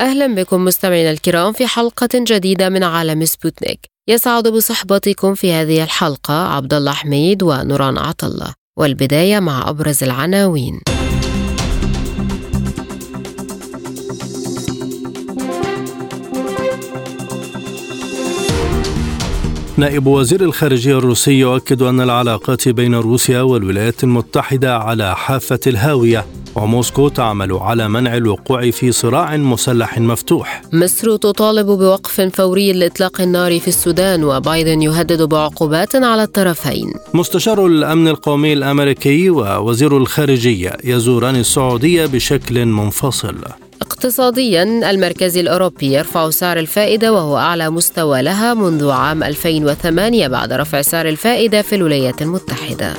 أهلا بكم مستمعينا الكرام في حلقة جديدة من عالم سبوتنيك. يسعد بصحبتكم في هذه الحلقة عبد الله حميد ونوران عطلة. والبداية مع أبرز العناوين. نائب وزير الخارجية الروسي يؤكد أن العلاقات بين روسيا والولايات المتحدة على حافة الهاوية وموسكو تعمل على منع الوقوع في صراع مسلح مفتوح. مصر تطالب بوقف فوري لإطلاق النار في السودان وبايدن يهدد بعقوبات على الطرفين. مستشار الأمن القومي الأمريكي ووزير الخارجية يزوران السعودية بشكل منفصل. اقتصاديا المركز الأوروبي يرفع سعر الفائدة وهو أعلى مستوى لها منذ عام 2008 بعد رفع سعر الفائدة في الولايات المتحدة.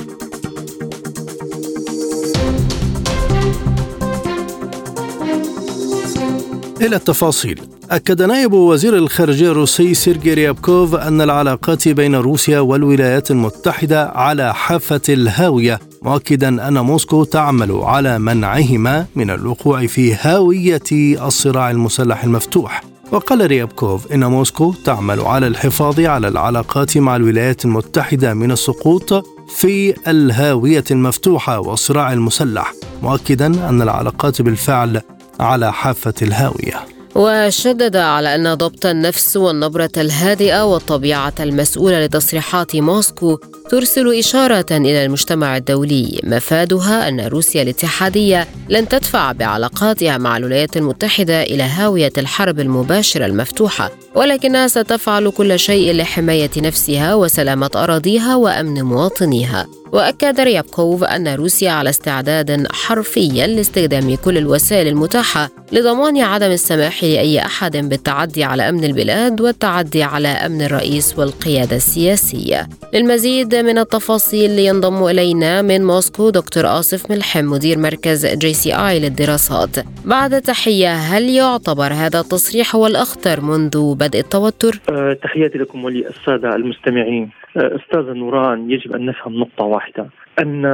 إلى التفاصيل. أكد نائب وزير الخارجية الروسي سيرجي ريابكوف أن العلاقات بين روسيا والولايات المتحدة على حافة الهاوية مؤكدا أن موسكو تعمل على منعهما من الوقوع في هاوية الصراع المسلح المفتوح. وقال ريابكوف إن موسكو تعمل على الحفاظ على العلاقات مع الولايات المتحدة من السقوط في الهاوية المفتوحة والصراع المسلح مؤكدا أن العلاقات بالفعل على حافة الهاوية. وشدد على أن ضبط النفس والنبرة الهادئة والطبيعة المسؤولة لتصريحات موسكو ترسل إشارة إلى المجتمع الدولي. مفادها أن روسيا الاتحادية لن تدفع بعلاقاتها مع الولايات المتحدة إلى هاوية الحرب المباشرة المفتوحة. ولكنها ستفعل كل شيء لحماية نفسها وسلامة أراضيها وأمن مواطنيها. وأكد ريابكوف أن روسيا على استعداد حرفيا لاستخدام كل الوسائل المتاحة لضمان عدم السماح لأي أحد بالتعدي على أمن البلاد والتعدي على أمن الرئيس والقيادة السياسية. للمزيد من التفاصيل لينضم إلينا من موسكو دكتور آصف ملحم مدير مركز GCI للدراسات. بعد تحية هل يعتبر هذا التصريح هو الأخطر منذ بدء التوتر؟ أه تحياتي لكم وللسادة المستمعين أه أستاذة نوران يجب أن نفهم نقطة واحدة أن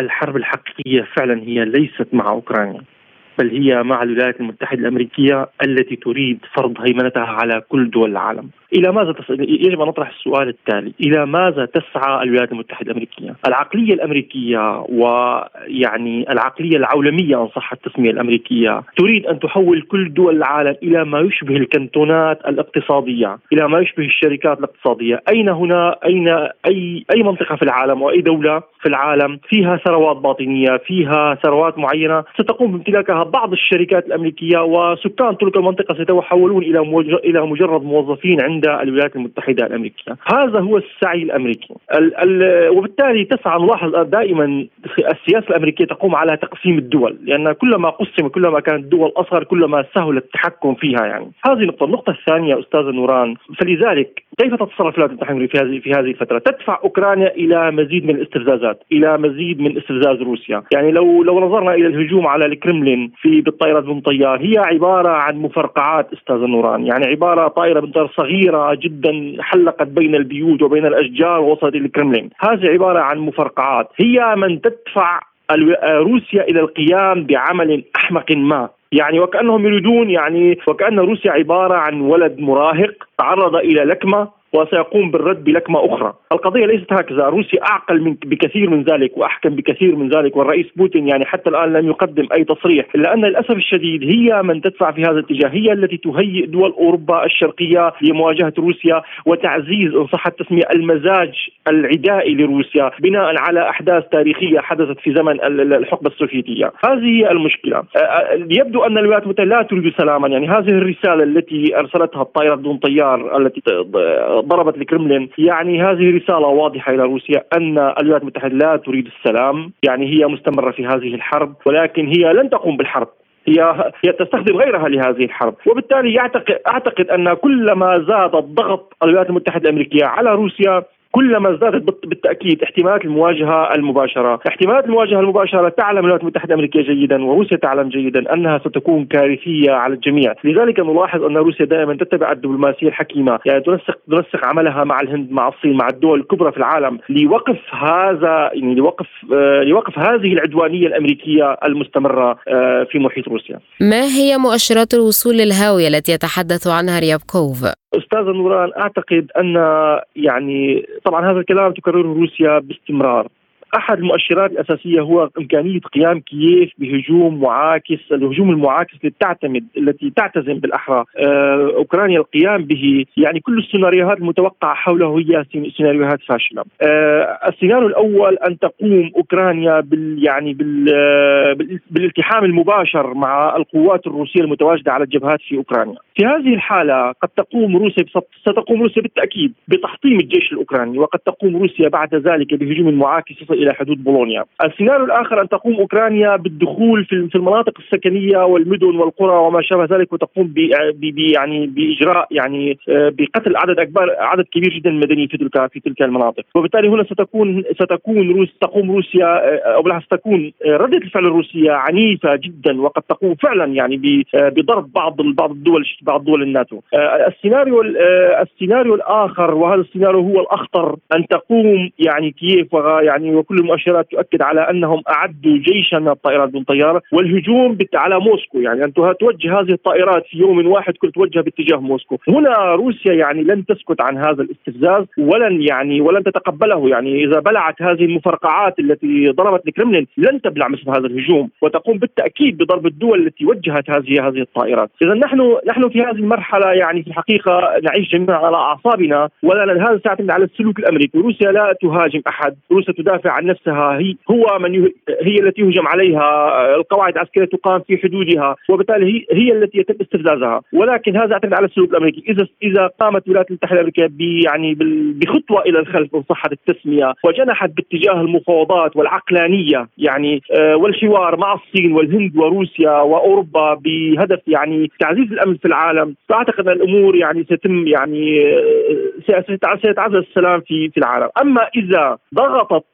الحرب الحقيقية فعلا هي ليست مع أوكرانيا بل هي مع الولايات المتحدة الأمريكية التي تريد فرض هيمنتها على كل دول العالم إلى ماذا تس... يجب أن نطرح السؤال التالي. إلى ماذا تسعى الولايات المتحدة الأمريكية؟ العقلية الأمريكية ويعني العقلية العولمية إن صح التسمية الأمريكية. تريد أن تحول كل دول العالم إلى ما يشبه الكنتونات الاقتصادية إلى ما يشبه الشركات الاقتصادية. أين هنا أين أي أي منطقة في العالم وأي دولة في العالم فيها ثروات باطنية فيها ثروات معينة؟ ستقوم بامتلاكها بعض الشركات الأمريكية وسكان تلك المنطقة سيتحولون إلى إلى مجرد موظفين عند الولايات المتحدة الأمريكية، هذا هو السعي الأمريكي، ال ال وبالتالي تسعى نلاحظ دائما السياسة الأمريكية تقوم على تقسيم الدول، لأن كلما قسم كلما كانت الدول أصغر كلما سهل التحكم فيها يعني، هذه نقطة، النقطة الثانية أستاذة نوران، فلذلك كيف تتصرف الولايات المتحده في هذه في هذه الفترة؟ تدفع أوكرانيا إلى مزيد من الاستفزازات، إلى مزيد من استفزاز روسيا، يعني لو لو نظرنا إلى الهجوم على الكرملين في بالطائرة بن طيار هي عبارة عن مفرقعات أستاذ نوران. يعني عبارة طائرة بن طيار صغيرة جدا حلقت بين البيوت وبين الأشجار إلى الكرملين. هذه عبارة عن مفرقعات. هي من تدفع روسيا إلى القيام بعمل أحمق ما. يعني وكأنهم يريدون يعني وكأن روسيا عبارة عن ولد مراهق تعرض إلى لكمة وسيقوم بالرد بلكمة أخرى. القضية ليست هكذا. روسيا أعقل من بكثير من ذلك وأحكم بكثير من ذلك والرئيس بوتين يعني حتى الآن لم يقدم أي تصريح إلا أن للأسف الشديد هي من تدفع في هذا الاتجاه هي التي تهيئ دول أوروبا الشرقية لمواجهة روسيا وتعزيز إن صح التسمية المزاج العدائي لروسيا بناء على أحداث تاريخية حدثت في زمن الحقبة السوفيتية. هذه هي المشكلة. يبدو أن الولايات المتحدة لا تريد سلاما يعني هذه الرسالة التي أرسلتها الطائرة بدون طيار التي ضربت الكرملين يعني هذه رسالة واضحة إلى روسيا أن الولايات المتحدة لا تريد السلام. يعني هي مستمرة في هذه الحرب ولكن هي لن تقوم بالحرب. هي هي تستخدم غيرها لهذه الحرب، وبالتالي يعتقد أعتقد أن كلما زاد الضغط الولايات المتحدة الأمريكية على روسيا كلما ازدادت بالتأكيد احتمالات المواجهة المباشرة، احتمالات المواجهة المباشرة تعلم الولايات المتحدة الأمريكية جيدا وروسيا تعلم جيدا أنها ستكون كارثية على الجميع، لذلك نلاحظ أن روسيا دائما تتبع الدبلوماسية الحكيمة، يعني تنسق تنسق عملها مع الهند مع الصين مع الدول الكبرى في العالم لوقف هذا يعني لوقف آه لوقف هذه العدوانية الأمريكية المستمرة آه في محيط روسيا. ما هي مؤشرات الوصول للهاوية التي يتحدث عنها ريابكوف؟ أستاذ نوران أعتقد أن يعني طبعا هذا الكلام تكرره روسيا باستمرار. أحد المؤشرات الأساسية هو إمكانية قيام كييف بهجوم معاكس، الهجوم المعاكس التي تعتمد التي تعتزم بالأحرى آه، أوكرانيا القيام به، يعني كل السيناريوهات المتوقعة حوله هي سيناريوهات فاشلة. آه، السيناريو الأول أن تقوم أوكرانيا بال يعني بال آه، بالالتحام المباشر مع القوات الروسية المتواجدة على الجبهات في أوكرانيا. في هذه الحالة قد تقوم روسيا ستقوم روسيا بالتأكيد بتحطيم الجيش الأوكراني وقد تقوم روسيا بعد ذلك بهجوم معاكس إلى حدود بولونيا. السيناريو الآخر أن تقوم أوكرانيا بالدخول في المناطق السكنية والمدن والقرى وما شابه ذلك وتقوم يعني بإجراء يعني آه، بقتل عدد أكبر عدد كبير جدا من المدنيين في تلك في تلك المناطق، وبالتالي هنا ستكون ستكون روس تقوم روسيا آه، أو بالعكس ستكون آه، ردة الفعل الروسية عنيفة جدا وقد تقوم فعلا يعني بضرب بعض بعض الدول بعض دول الناتو. السيناريو السيناريو الآخر وهذا السيناريو هو الأخطر أن تقوم يعني كييف يعني وكل المؤشرات تؤكد على أنهم أعدوا جيشا من الطائرات دون طيارة والهجوم على موسكو. يعني أن توجه هذه الطائرات في يوم واحد كل توجه باتجاه موسكو. هنا روسيا يعني لن تسكت عن هذا الاستفزاز ولن يعني ولن تتقبله. يعني إذا بلعت هذه المفرقعات التي ضربت الكرملين لن تبلع مثل هذا الهجوم وتقوم بالتأكيد بضرب الدول التي وجهت هذه هذه الطائرات. اذا نحن نحن في هذه المرحلة يعني في الحقيقة نعيش جميعا على أعصابنا ولا هذا سيعتمد على السلوك الأمريكي. روسيا لا تهاجم أحد روسيا تدافع عن نفسها هي هو من هي التي يهجم عليها القواعد العسكرية تقام في حدودها وبالتالي هي, هي التي يتم استفزازها. ولكن هذا يعتمد على السلوك الأمريكي. اذا إذا قامت الولايات المتحدة الأمريكية يعني بخطوة إلى الخلف ان صحت التسمية وجنحت باتجاه المفاوضات والعقلانية يعني آه، والحوار مع الصين والهند وروسيا وأوروبا بهدف يعني تعزيز الأمن في العالم فأعتقد أن الأمور يعني ستتم يعني آه، سيتعزز السلام في في العالم. أما إذا ضغطت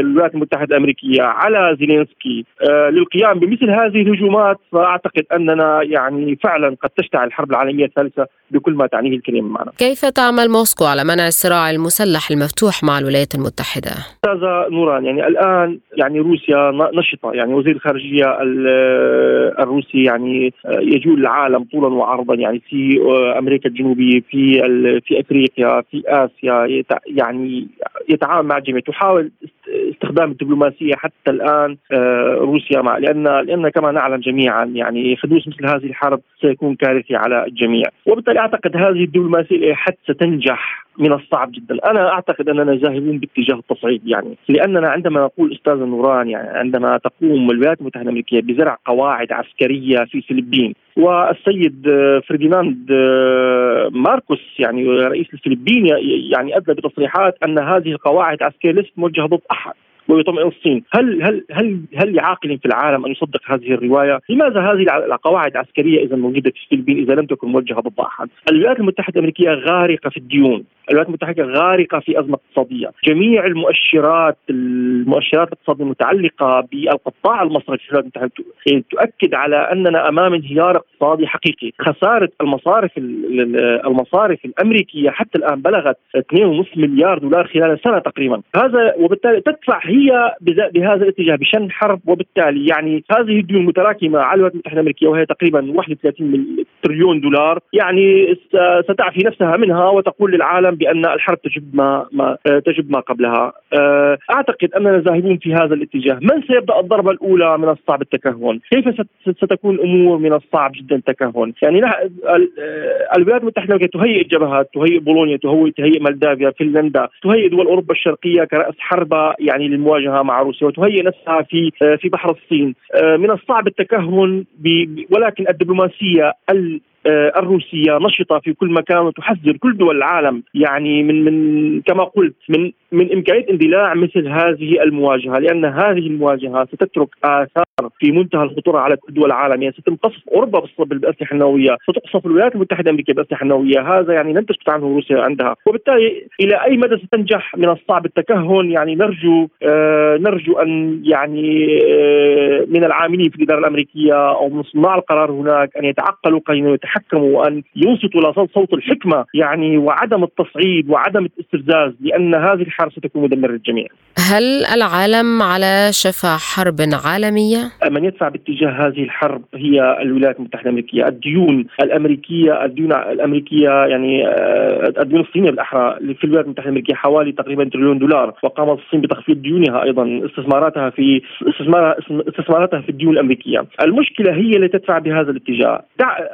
الولايات المتحدة الأمريكية على زيلينسكي آه، للقيام بمثل هذه الهجومات فأعتقد أننا يعني فعلا قد تشتعل الحرب العالمية الثالثة بكل ما تعنيه الكلمة معنا. كيف تعمل موسكو على منع الصراع المسلح المفتوح مع الولايات المتحدة؟ أستاذة نوران يعني الآن يعني روسيا نشطة يعني وزير الخارجية الروسي يعني آه، يجول العالم طولا وعرضا يعني في آه، أمريكا الجنوبية في في أفريقيا في آسيا يعني يتعامل مع الجميع تحاول استخدام الدبلوماسية حتى الآن آه، روسيا مع لأن لأن كما نعلم جميعا يعني حدوث مثل هذه الحرب سيكون كارثي على الجميع. وبالتالي أعتقد هذه الدبلوماسية حتى ستنجح من الصعب جدا. أنا أعتقد أننا ذاهبون باتجاه التصعيد يعني. لأننا عندما نقول أستاذ نوران يعني عندما تقوم الولايات المتحدة الأمريكية بزرع قواعد عسكرية في الفلبين والسيد آه، فرديناند آه، ماركوس يعني رئيس الفلبين يعني أدلى بتصريحات أن هذه القواعد العسكريه ليست موجهة ضد أحد. ويطمئن الصين. هل هل هل هل لعاقل في العالم أن يصدق هذه الرواية؟ لماذا هذه القواعد العسكرية إذا موجودة في الفلبين إذا لم تكن موجهة ضد أحد؟ الولايات المتحدة الأمريكية غارقة في الديون، الولايات المتحدة غارقة في أزمة اقتصادية، جميع المؤشرات المؤشرات الاقتصادية المتعلقة بالقطاع المصرفي في الولايات المتحدة تؤكد على أننا أمام انهيار اقتصادي حقيقي، خسارة المصارف المصارف الأمريكية حتى الآن بلغت 2.5 مليار دولار خلال سنة تقريبا، هذا وبالتالي تدفع هي بهذا الاتجاه بشن حرب وبالتالي يعني هذه الديون المتراكمة على الولايات المتحدة الأمريكية وهي تقريبا 31 تريليون دولار يعني ستعفي نفسها منها وتقول للعالم بأن الحرب تجب ما, ما تجب ما قبلها. آه، أعتقد أننا ذاهبون في هذا الاتجاه. من سيبدأ الضربة الأولى من الصعب التكهن؟ كيف ستكون الأمور من الصعب جدا التكهن يعني الولايات المتحدة الأمريكية تهيئ جبهات تهيئ بولونيا تهيئ مولدافيا فنلندا تهيئ دول أوروبا الشرقية كرأس حربة يعني المواجهه مع روسيا وتهيئ نفسها في آه، في بحر الصين. آه، من الصعب التكهن ولكن الدبلوماسية الروسية نشطة في كل مكان وتحذر كل دول العالم. يعني من من كما قلت من من إمكانية اندلاع مثل هذه المواجهة لأن هذه المواجهة ستترك آثار في منتهى الخطورة على كل دول العالم. يعني ستم قصف اوروبا بالأسلحة النوويه، ستقصف الولايات المتحدة الأمريكية بالأسلحة النوويه، هذا يعني لن تسكت عنه روسيا عندها، وبالتالي إلى أي مدى ستنجح من الصعب التكهن؟ يعني نرجو آه نرجو أن يعني آه من العاملين في الإدارة الأمريكية أو من صناع القرار هناك أن يتعقلوا قليلا ويتحكموا وأن ينصتوا لصوت الحكمة يعني وعدم التصعيد وعدم الاستفزاز لأن هذه الحرب ستكون مدمرة للجميع. هل العالم على شفا حرب عالمية؟ من يدفع باتجاه هذه الحرب هي الولايات المتحدة الأمريكية الديون الأمريكية الديون الأمريكية يعني آه، الديون الصينية بالأحرى في الولايات المتحدة الأمريكية حوالي تقريبا تريليون دولار وقامت الصين بتخفيض ديونها أيضا استثماراتها في استثماراتها في الديون الأمريكية المشكلة هي التي تدفع بهذا الاتجاه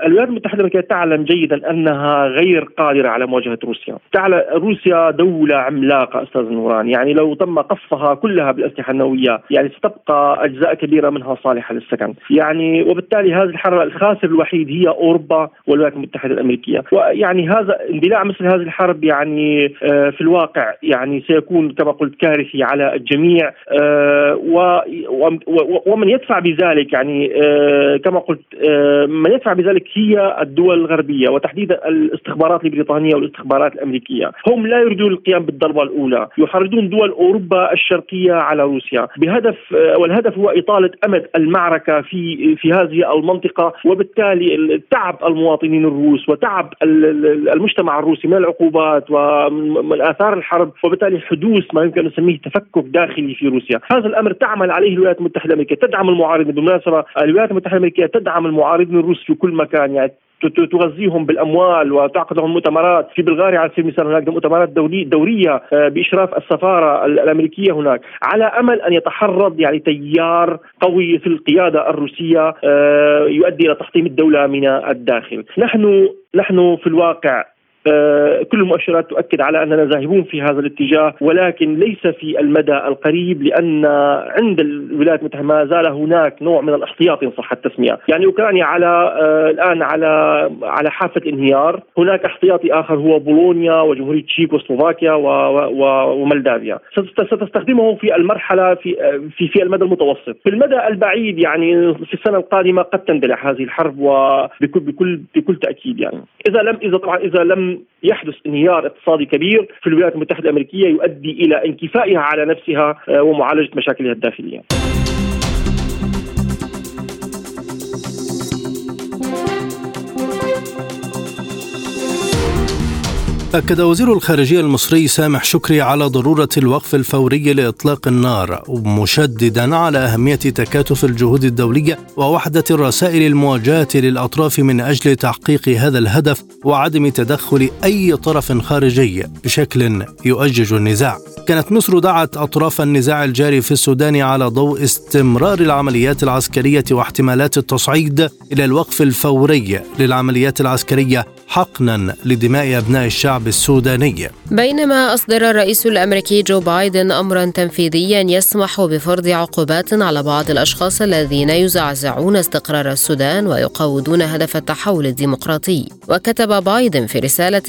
الولايات المتحدة الأمريكية تعلم جيدا أنها غير قادرة على مواجهة روسيا. تعلم روسيا دولة عملاقة أستاذ نوران. يعني لو تم قصفها كلها بالأسلحة النووية يعني ستبقى أجزاء كبيرة منها صالحة للسكن. يعني وبالتالي هذه الحرب الخاسر الوحيد هي أوروبا والولايات المتحدة الأمريكية. ويعني هذا اندلاع مثل هذه الحرب يعني آه، في الواقع يعني سيكون كما قلت كارثي على الجميع. آه، ومن يدفع بذلك يعني آه، كما قلت من يدفع بذلك هي الدول الغربية وتحديدا الاستخبارات البريطانية والاستخبارات الأمريكية. هم لا يريدون القيام بالضربة الأولى. يحرضون دول أوروبا الشرقية على روسيا. بهدف والهدف هو إطالة أمد المعركة في في هذه المنطقة وبالتالي تعب المواطنين الروس وتعب المجتمع الروسي من العقوبات ومن آثار الحرب وبالتالي حدوث ما يمكن أن نسميه تفكك داخلي في روسيا. هذا الأمر تعمل عليه الولايات المتحدة الأمريكية. تدعم المعارضين بالمناسبة الولايات المتحدة الأمريكية تدعم المعارضين الروس في كل مكان. يعني تغذيهم بالأموال وتعقد لهم مؤتمرات في بلغاريا على سبيل المثال هناك مؤتمرات دورية آه، بإشراف السفارة الأمريكية هناك. على أمل أن يتحرض يعني تيار قوي في القيادة الروسية آه، يؤدي إلى تحطيم الدولة من الداخل. نحن نحن في الواقع كل المؤشرات تؤكد على أننا ذاهبون في هذا الاتجاه ولكن ليس في المدى القريب لأن عند الولايات المتحدة ما زال هناك نوع من الاحتياط إن صح التسمية، يعني أوكرانيا على آه، الآن على على حافة الانهيار، هناك احتياطي آخر هو بولونيا وجمهورية تشيك وسلوفاكيا ومولدافيا، ستستخدمه في المرحلة في في في المدى المتوسط، في المدى البعيد يعني في السنة القادمة قد تندلع هذه الحرب وبكل بكل بكل تأكيد يعني، إذا لم إذا طبعا إذا لم يحدث انهيار اقتصادي كبير في الولايات المتحدة الأمريكية يؤدي إلى انكفائها على نفسها آه، ومعالجة مشاكلها الداخلية. أكد وزير الخارجية المصري سامح شكري على ضرورة الوقف الفوري لإطلاق النار مشددا على أهمية تكاتف الجهود الدولية ووحدة الرسائل المواجهة للأطراف من أجل تحقيق هذا الهدف وعدم تدخل أي طرف خارجي بشكل يؤجج النزاع. كانت مصر دعت أطراف النزاع الجاري في السودان على ضوء استمرار العمليات العسكرية واحتمالات التصعيد إلى الوقف الفوري للعمليات العسكرية حقنا لدماء أبناء الشعب السوداني. بينما أصدر الرئيس الأمريكي جو بايدن امرا تنفيذيا يسمح بفرض عقوبات على بعض الأشخاص الذين يزعزعون استقرار السودان ويقودون هدف التحول الديمقراطي. وكتب بايدن في رسالة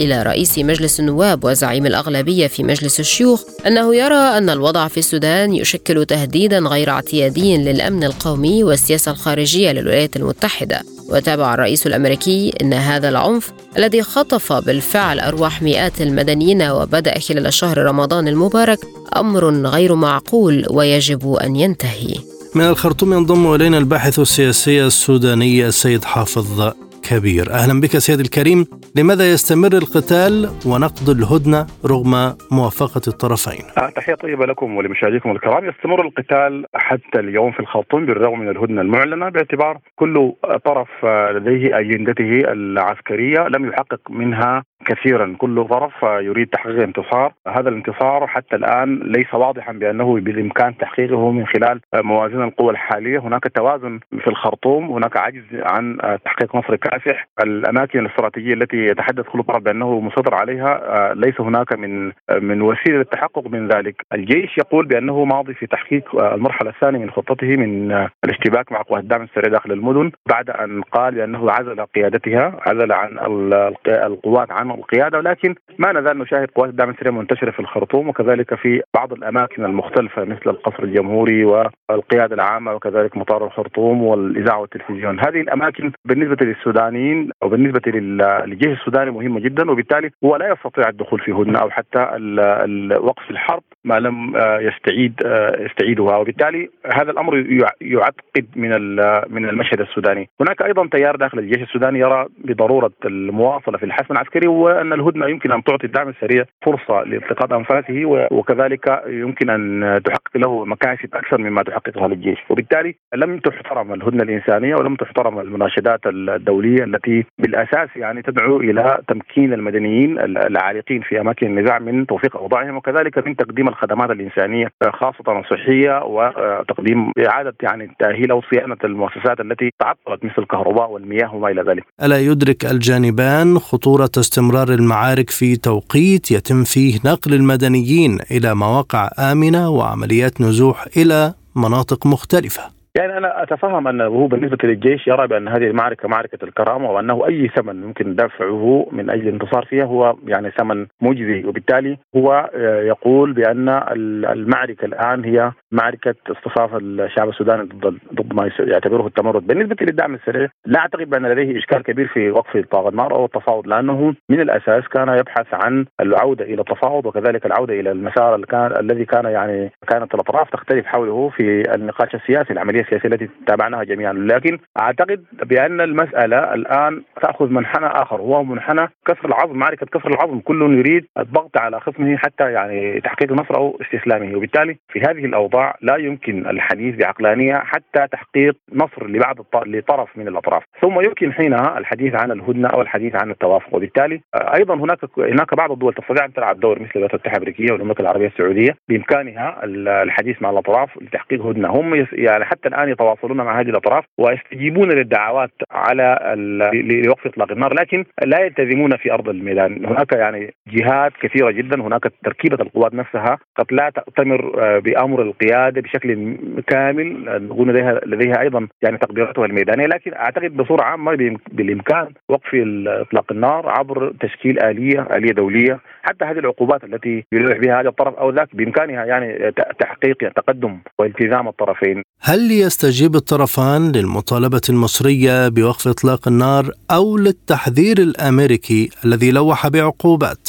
إلى رئيس مجلس النواب وزعيم الأغلبية في مجلس الشيوخ أنه يرى أن الوضع في السودان يشكل تهديدا غير اعتيادي للأمن القومي والسياسة الخارجية للولايات المتحدة. وتابع الرئيس الأمريكي إن هذا العنف الذي خطف بالفعل أرواح مئات المدنيين وبدأ خلال شهر رمضان المبارك أمر غير معقول ويجب أن ينتهي. من الخرطوم ينضم إلينا الباحث السياسي السوداني السيد حافظ كبير أهلا بك سيد الكريم. لماذا يستمر القتال ونقض الهدنة رغم موافقة الطرفين؟ آه، تحية طيبة لكم ولمشاهديكم الكرام. يستمر القتال حتى اليوم في الخرطوم بالرغم من الهدنة المعلنة باعتبار كل طرف لديه أجندته العسكرية لم يحقق منها كثيرا. كل طرف يريد تحقيق انتصار. هذا الانتصار حتى الآن ليس واضحا بأنه بالإمكان تحقيقه من خلال موازين القوى الحالية. هناك توازن في الخرطوم. هناك عجز عن تحقيق نصر كاسح الأماكن الاستراتيجية التي يتحدث كل طرف بأنه مسيطر عليها ليس هناك من من وسيلة للتحقق من ذلك، الجيش يقول بأنه ماضي في تحقيق المرحلة الثانية من خطته من الاشتباك مع قوات الدعم السريع داخل المدن بعد أن قال بأنه عزل قيادتها، عزل عن القوات عن القيادة ولكن ما نزال نشاهد قوات الدعم السريع منتشرة في الخرطوم وكذلك في بعض الأماكن المختلفة مثل القصر الجمهوري والقيادة العامة وكذلك مطار الخرطوم والإذاعة والتلفزيون، هذه الأماكن بالنسبة للسودانيين أو بالنسبة للجيش السوداني مهمة جدا وبالتالي هو لا يستطيع الدخول في هدنه أو حتى وقف الحرب ما لم آه، يستعيد آه، يستعيدها. وبالتالي هذا الأمر يعقد من من المشهد السوداني، هناك أيضا تيار داخل الجيش السوداني يرى بضرورة المواصلة في الحسم العسكري وأن الهدنة يمكن أن تعطي الدعم السريع فرصة لالتقاط أنفاسه وكذلك يمكن أن تحقق له مكاسب أكثر مما تحققها للجيش، وبالتالي لم تحترم الهدنة الإنسانية ولم تحترم المناشدات الدولية التي بالأساس يعني تدعو إلى تمكين المدنيين العالقين في أماكن النزاع من توفيق أوضاعهم وكذلك من تقديم الخدمات الإنسانية خاصة الصحية وتقديم إعادة يعني تأهيل أو صيانة المؤسسات التي تعطلت مثل الكهرباء والمياه وما إلى ذلك. ألا يدرك الجانبان خطورة استمرار المعارك في توقيت يتم فيه نقل المدنيين إلى مواقع آمنة وعمليات نزوح إلى مناطق مختلفة؟ يعني أنا أتفهم أنه هو بالنسبة للجيش يرى بأن هذه المعركة معركة الكرامة وأنه أي ثمن ممكن دفعه من أجل الانتصار فيها هو يعني ثمن مجزي. وبالتالي هو آه، يقول بأن المعركة الآن هي معركة اصطفاف الشعب السوداني ضد ضد ما يعتبره التمرد، بالنسبة للدعم السريع لا أعتقد بأن لديه إشكال كبير في وقف اطلاق النار أو التفاوض لأنه من الأساس كان يبحث عن العودة إلى التفاوض وكذلك العودة إلى المسار الذي كان يعني كانت الأطراف تختلف حوله في النقاش السياسي العملية السياسيه التي تابعناها جميعا. لكن أعتقد بأن المسألة الآن تأخذ منحنى آخر. وهو منحنى كسر العظم معركه كسر العظم. كل يريد الضغط على خصمه حتى يعني تحقيق نصر أو استسلامه. وبالتالي في هذه الأوضاع لا يمكن الحديث بعقلانية حتى تحقيق نصر لبعض لطرف من الأطراف. ثم يمكن حينها الحديث عن الهدنة أو الحديث عن التوافق. وبالتالي أيضا هناك هناك بعض الدول تستطيع أن تلعب دور مثل الولايات المتحدة الأمريكية والمملكة العربية السعودية. بإمكانها الحديث مع الأطراف لتحقيق هدنة. هم يعني حتى الآن يتواصلون مع هذه الأطراف ويستجيبون للدعوات على لوقف إطلاق النار لكن لا يلتزمون في أرض الميدان هناك يعني جهات كثيرة جدا هناك تركيبة القوات نفسها قد لا تأتمر آه، بأمر القيادة بشكل كامل نقول لديها لديها أيضا يعني تقديراتها الميدانية لكن أعتقد بصورة عامة بالإمكان وقف إطلاق النار عبر تشكيل آلية آلية دولية حتى هذه العقوبات التي يلوح بها هذا الطرف أو ذاك بإمكانها يعني تحقيق تقدم والتزام الطرفين. هل يستجيب الطرفان للمطالبة المصرية بوقف إطلاق النار أو للتحذير الأمريكي الذي لوح بعقوبات؟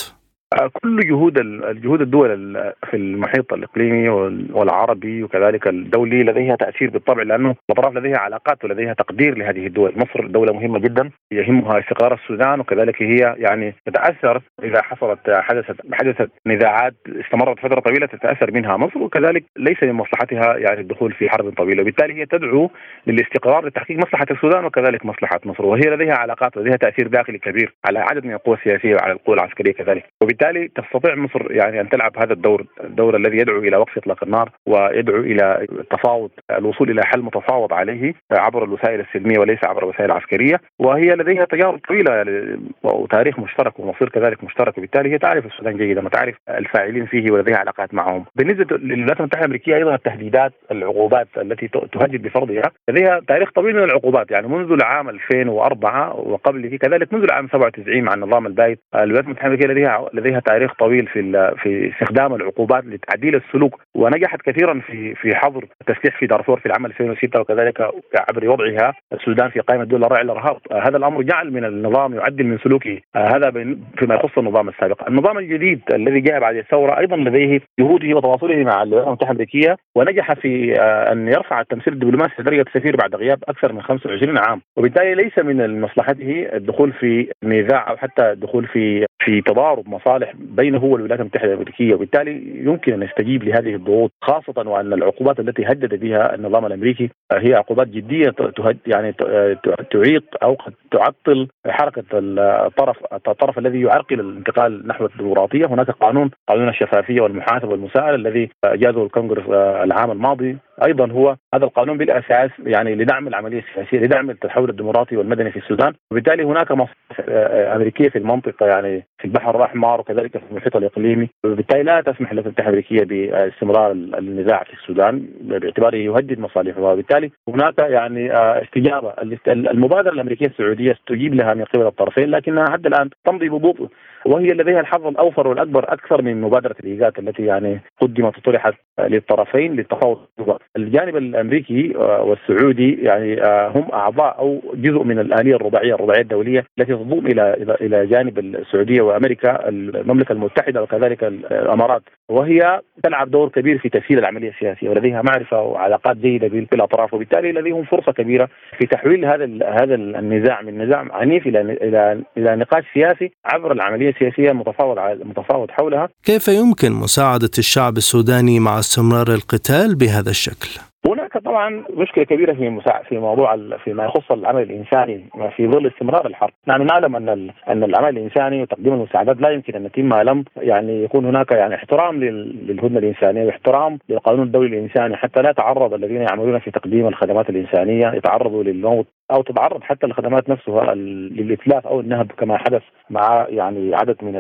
كل جهود الجهود الدول في المحيط الإقليمي والعربي وكذلك الدولي لديها تأثير بالطبع لأنه الأطراف لديها علاقات ولديها تقدير لهذه الدول، مصر دولة مهمة جدا يهمها استقرار السودان وكذلك هي يعني تتأثر إذا حصلت حدثت حدثت نزاعات استمرت فترة طويلة تتأثر منها مصر وكذلك ليس من مصلحتها يعني الدخول في حرب طويلة، وبالتالي هي تدعو للاستقرار لتحقيق مصلحة السودان وكذلك مصلحة مصر، وهي لديها علاقات ولديها تأثير داخلي كبير على عدد من القوى السياسية وعلى القوى العسكرية كذلك، وبالتالي تستطيع مصر يعني أن تلعب هذا الدور الدور الذي يدعو إلى وقف إطلاق النار ويدعو إلى التفاوض الوصول إلى حل متفاوض عليه عبر الوسائل السلمية وليس عبر الوسائل العسكرية وهي لديها تجارب طويله يعني وتاريخ مشترك ومصير كذلك مشترك وبالتالي هي تعرف السودان جيدا وتعرف الفاعلين فيه ولديها علاقات معهم. بالنسبة للولايات المتحدة الأمريكية أيضا التهديدات العقوبات التي تهدد بفرضها لديها تاريخ طويل من العقوبات يعني منذ العام 2004 وقبله كذلك منذ العام 97 مع النظام البايد الولايات المتحدة الأمريكية لديها لديها تاريخ طويل في في استخدام العقوبات لتعديل السلوك ونجحت كثيرا في في حظر التسليح في دارفور في العام 2006 وكذلك عبر وضعها السودان في قائمة دول الرائع الارهاب هذا الأمر جعل من النظام يعدل من سلوكه. هذا فيما يخص النظام السابق. النظام الجديد الذي جاء بعد الثورة أيضا لديه جهوده وتواصله مع الولايات المتحدة الأمريكية ونجح في آه، أن يرفع التمثيل الدبلوماسي لدرجة سفير بعد غياب أكثر من 25 عام. وبالتالي ليس من مصلحته الدخول في نزاع أو حتى الدخول في في تضارب مصالح بينه والولايات المتحدة الأمريكية وبالتالي يمكن أن يستجيب لهذه الضغوط خاصة وأن العقوبات التي هدد بها النظام الأمريكي هي عقوبات جدية تهد يعني تعيق أو قد تعطل حركة الطرف الطرف الذي يعرقل الانتقال نحو الديمقراطية. هناك قانون قانون الشفافية والمحاسبة والمساءلة الذي جازه الكونغرس العام الماضي. أيضا هو هذا القانون بالأساس يعني لدعم العملية السياسية لدعم التحول الديمقراطي والمدني في السودان. وبالتالي هناك مصالح أمريكية في المنطقة يعني في البحر الأحمر وكذلك في المحيط الإقليمي. وبالتالي لا تسمح المتحده الامريكيه باستمرار النزاع في السودان باعتباره يهدد مصالحها. وبالتالي هناك يعني آه، استجابة. المبادرة الأمريكية السعودية استجيب لها من قبل الطرفين لكنها حتى الآن تمضي ببطء. وهي لديها الحظ الأوفر والأكبر أكثر من مبادرة الإيجاد التي يعني قدمت وطرحت للطرفين للتفاوض. الجانب الأمريكي والسعودي يعني آه، هم أعضاء أو جزء من الآلية الرباعية الرباعية الدولية التي تضم إلى إلى جانب السعودية وأمريكا المملكة المتحدة وكذلك الإمارات. وهي تلعب دور كبير في تسهيل العملية السياسية ولديها معرفة وعلاقات جيدة بالأطراف وبالتالي لديهم فرصة كبيرة في تحويل هذا هذا النزاع من نزاع عنيف إلى إلى إلى نقاش سياسي عبر العملية السياسيه المتفاوض المتفاوض حولها. كيف يمكن مساعدة الشعب السوداني مع استمرار القتال بهذا الشكل؟ هناك طبعا مشكلة كبيرة في مسا... في موضوع فيما يخص العمل الإنساني في ظل استمرار الحرب، نحن نعلم أن ال... أن العمل الإنساني وتقديم المساعدات لا يمكن أن يتم ما لم يعني يكون هناك يعني احترام لل... للهدنة الإنسانية واحترام للقانون الدولي الإنساني حتى لا يتعرض الذين يعملون في تقديم الخدمات الإنسانية يتعرضوا للموت. أو تتعرض حتى الخدمات نفسها للإتلاف أو النهب كما حدث مع يعني عدد من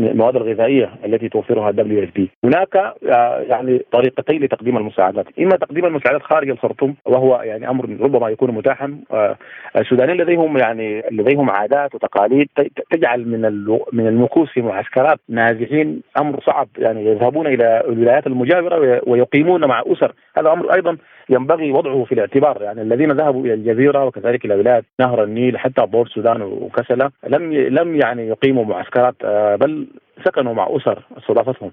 المواد الغذائية التي توفرها ال WFP. هناك آه، يعني طريقتين لتقديم المساعدات، إما تقديم المساعدات خارج الخرطوم وهو يعني أمر ربما يكون متاحا آه، السودانيين لديهم يعني لديهم عادات وتقاليد تجعل من من المكوث في معسكرات نازحين. أمر صعب يعني يذهبون إلى الولايات المجاورة ويقيمون مع أسر، هذا أمر أيضا ينبغي وضعه في الاعتبار يعني الذين ذهبوا إلى الجزيرة وكذلك إلى ولايه نهر النيل حتى بور السودان وكسلا لم لم يعني يقيموا معسكرات آه، بل سكنوا مع أسر استضافتهم.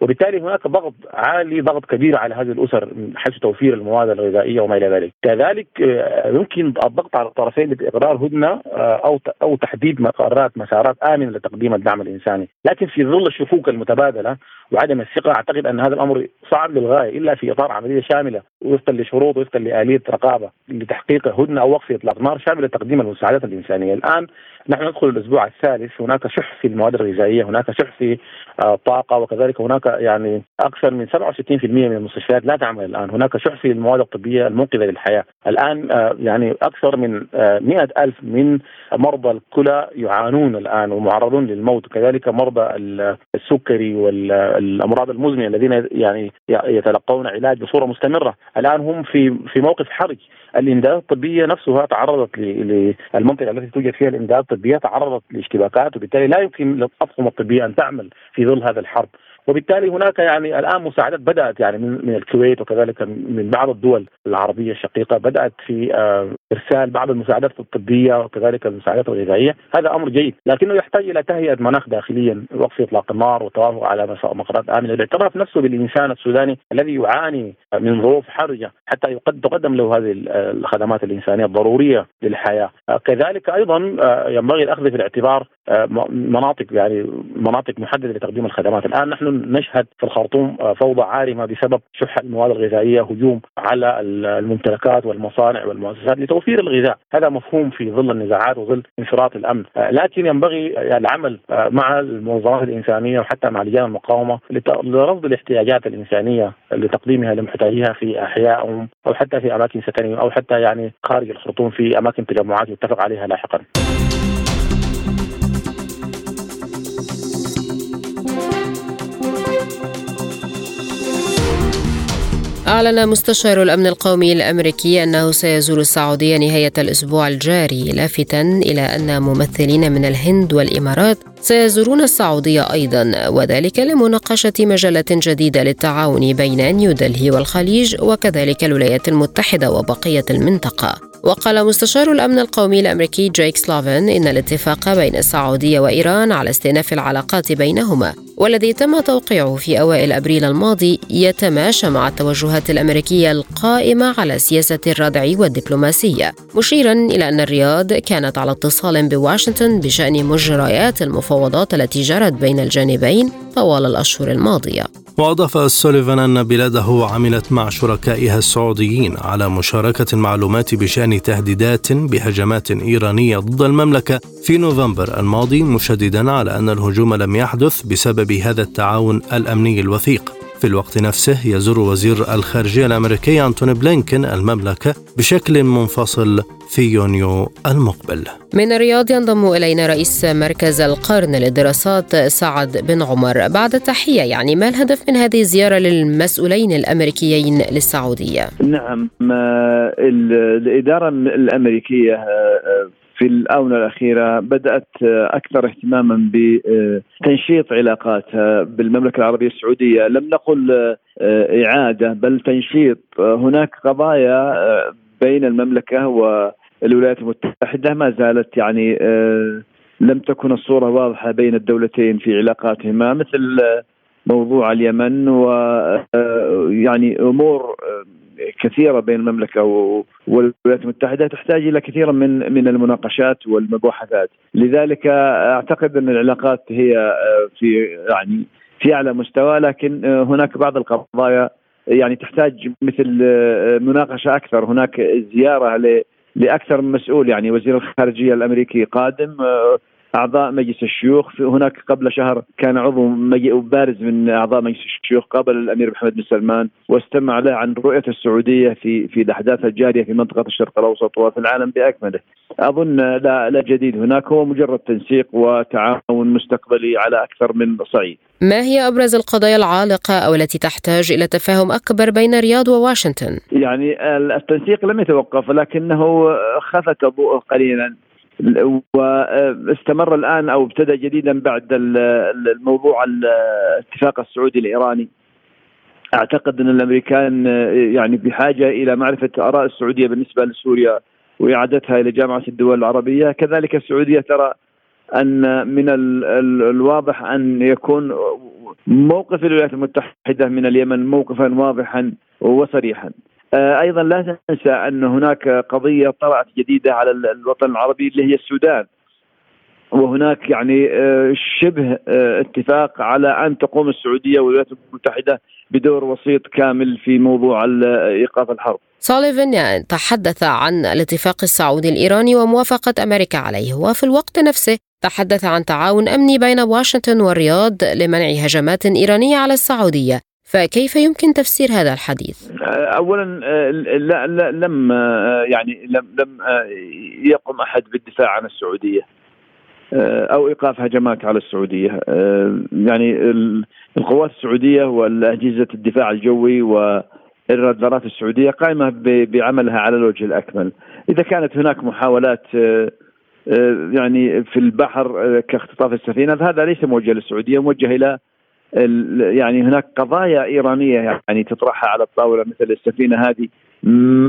وبالتالي هناك ضغط عالي ضغط كبير على هذه الأسر من حيث توفير المواد الغذائية وما إلى ذلك، كذلك آه، يمكن الضغط على الطرفين باقرار هدنة آه، أو أو تحديد مقرات مسارات آمنة لتقديم الدعم الإنساني، لكن في ظل الشكوك المتبادلة وعدم الثقة أعتقد أن هذا الأمر صعب للغاية إلا في إطار عملية شاملة وفقا لشروط وفقا لآلية رقابة لتحقيق هدنة أو وقف إطلاق نار شامله لتقديم المساعدات الإنسانية، الآن نحن ندخل الأسبوع الثالث هناك شح في المواد الغذائية، هناك شح في الطاقه وكذلك هناك يعني أكثر من 67% من المستشفيات لا تعمل الآن، هناك شح في المواد الطبية المنقذة للحياة، الآن آه، يعني أكثر من 100 آه، ألف من مرضى الكلى يعانون الآن ومعرضون للموت، كذلك مرضى السكري والامراض المزمنة الذين يعني يتلقون علاج بصورة مستمرة، الآن هم في في موقف حرج، الامدادات الطبية نفسها تعرضت للمنطقة التي توجد فيها الامدادات الطبية تعرضت لاشتباكات وبالتالي لا يمكن للاطقم الطبية أن تعمل في ظل هذا الحرب. وبالتالي هناك يعني الآن مساعدات بدأت يعني من الكويت وكذلك من بعض الدول العربية الشقيقة بدأت في آه، إرسال بعض المساعدات الطبية وكذلك المساعدات الغذائية، هذا أمر جيد، لكنه يحتاج إلى تهيئة مناخ داخليا وقف إطلاق النار والتوافق على مقرات آمنة، الاعتراف نفسه بالإنسان السوداني الذي يعاني من ظروف حرجة حتى تقدم له هذه الخدمات الإنسانية الضرورية للحياة، آه، كذلك أيضا آه، ينبغي الأخذ في الاعتبار مناطق يعني مناطق محددة لتقديم الخدمات، الآن نحن نشهد في الخرطوم آه، فوضى عارمة بسبب شح المواد الغذائية، هجوم على الممتلكات والمصانع والمؤسسات لتوفير الغذاء، هذا مفهوم في ظل النزاعات وظل انفراط الأمن، آه، لكن ينبغي العمل آه، مع المنظمات الإنسانية وحتى مع لجان المقاومة لرصد الاحتياجات الإنسانية لتقديمها لمحتاجيها في أحيائهم أو حتى في أماكن سكنهم أو حتى يعني خارج الخرطوم في أماكن تجمعات يتفق عليها لاحقا. أعلن مستشار الأمن القومي الأمريكي أنه سيزور السعودية نهاية الأسبوع الجاري لافتا إلى أن ممثلين من الهند والإمارات سيزورون السعودية أيضا وذلك لمناقشة مجالات جديدة للتعاون بين نيودلهي والخليج وكذلك الولايات المتحدة وبقية المنطقة. وقال مستشار الأمن القومي الأمريكي جيك سلوفن إن الاتفاق بين السعودية وإيران على استئناف العلاقات بينهما والذي تم توقيعه في أوائل أبريل الماضي يتماشى مع التوجهات الأمريكية القائمة على سياسة الردع والدبلوماسية مشيرا إلى أن الرياض كانت على اتصال بواشنطن بشأن مجريات المفاوضات التي جرت بين الجانبين طوال الأشهر الماضية. وأضاف سوليفان أن بلاده عملت مع شركائها السعوديين على مشاركة المعلومات بشأن تهديدات بهجمات إيرانية ضد المملكة في نوفمبر الماضي مشددا على أن الهجوم لم يحدث بسبب هذا التعاون الأمني الوثيق. في الوقت نفسه يزور وزير الخارجية الأمريكي أنتوني بلينكن المملكة بشكل منفصل في يونيو المقبل من الرياض ينضم إلينا رئيس مركز القرن للدراسات سعد بن عمر بعد التحية يعني ما الهدف من هذه الزيارة للمسؤولين الأمريكيين للسعودية؟ نعم الإدارة الأمريكية آه، في الآونة الأخيرة بدأت أكثر اهتماما بتنشيط علاقاتها بالمملكة العربية السعودية. لم نقل إعادة بل تنشيط. هناك قضايا بين المملكة والولايات المتحدة ما زالت يعني لم تكن الصورة واضحة بين الدولتين في علاقاتهما مثل موضوع اليمن ويعني أمور كثيرة بين المملكة والولايات المتحدة تحتاج إلى كثير من من المناقشات والمباحثات، لذلك أعتقد أن العلاقات هي آه، في يعني في أعلى مستوى لكن آه، هناك بعض القضايا يعني تحتاج مثل آه، مناقشة أكثر، هناك زيارة لأكثر من مسؤول يعني وزير الخارجية الأمريكي قادم أعضاء مجلس الشيوخ هناك قبل شهر كان عضو بارز من أعضاء مجلس الشيوخ قابل الأمير محمد بن سلمان واستمع له عن رؤية السعودية في في الأحداث الجارية في منطقة الشرق الأوسط وفي العالم بأكمله. أظن لا لا جديد هناك هو مجرد تنسيق وتعاون مستقبلي على أكثر من صعيد. ما هي أبرز القضايا العالقة أو التي تحتاج إلى تفاهم أكبر بين الرياض وواشنطن؟ يعني التنسيق لم يتوقف لكنه خفت ضوءه قليلا واستمر الآن أو ابتدى جديدا بعد الموضوع الاتفاق السعودي الإيراني أعتقد أن الأمريكان يعني بحاجة إلى معرفة آراء السعودية بالنسبة لسوريا وإعادتها إلى جامعة الدول العربية، كذلك السعودية ترى أن من الواضح أن يكون موقف الولايات المتحدة من اليمن موقفا واضحا وصريحا. آه، أيضا لا تنسى أن هناك قضية طرات جديدة على الوطن العربي اللي هي السودان وهناك يعني آه، شبه آه، اتفاق على أن تقوم السعودية والولايات المتحدة بدور وسيط كامل في موضوع إيقاف الحرب. سوليفن تحدث عن الاتفاق السعودي الإيراني وموافقة أمريكا عليه وفي الوقت نفسه تحدث عن تعاون أمني بين واشنطن والرياض لمنع هجمات إيرانية على السعودية فكيف يمكن تفسير هذا الحديث؟ اولا لا, لا لم يعني لم لم يقم أحد بالدفاع عن السعودية أو ايقاف هجمات على السعودية يعني القوات السعودية والأجهزة الدفاع الجوي والرادارات السعودية قائمة بعملها على الوجه الأكمل إذا كانت هناك محاولات يعني في البحر كاختطاف السفينة فهذا ليس موجه للسعودية موجه إلى يعني هناك قضايا إيرانية يعني تطرحها على الطاولة مثل السفينة هذه.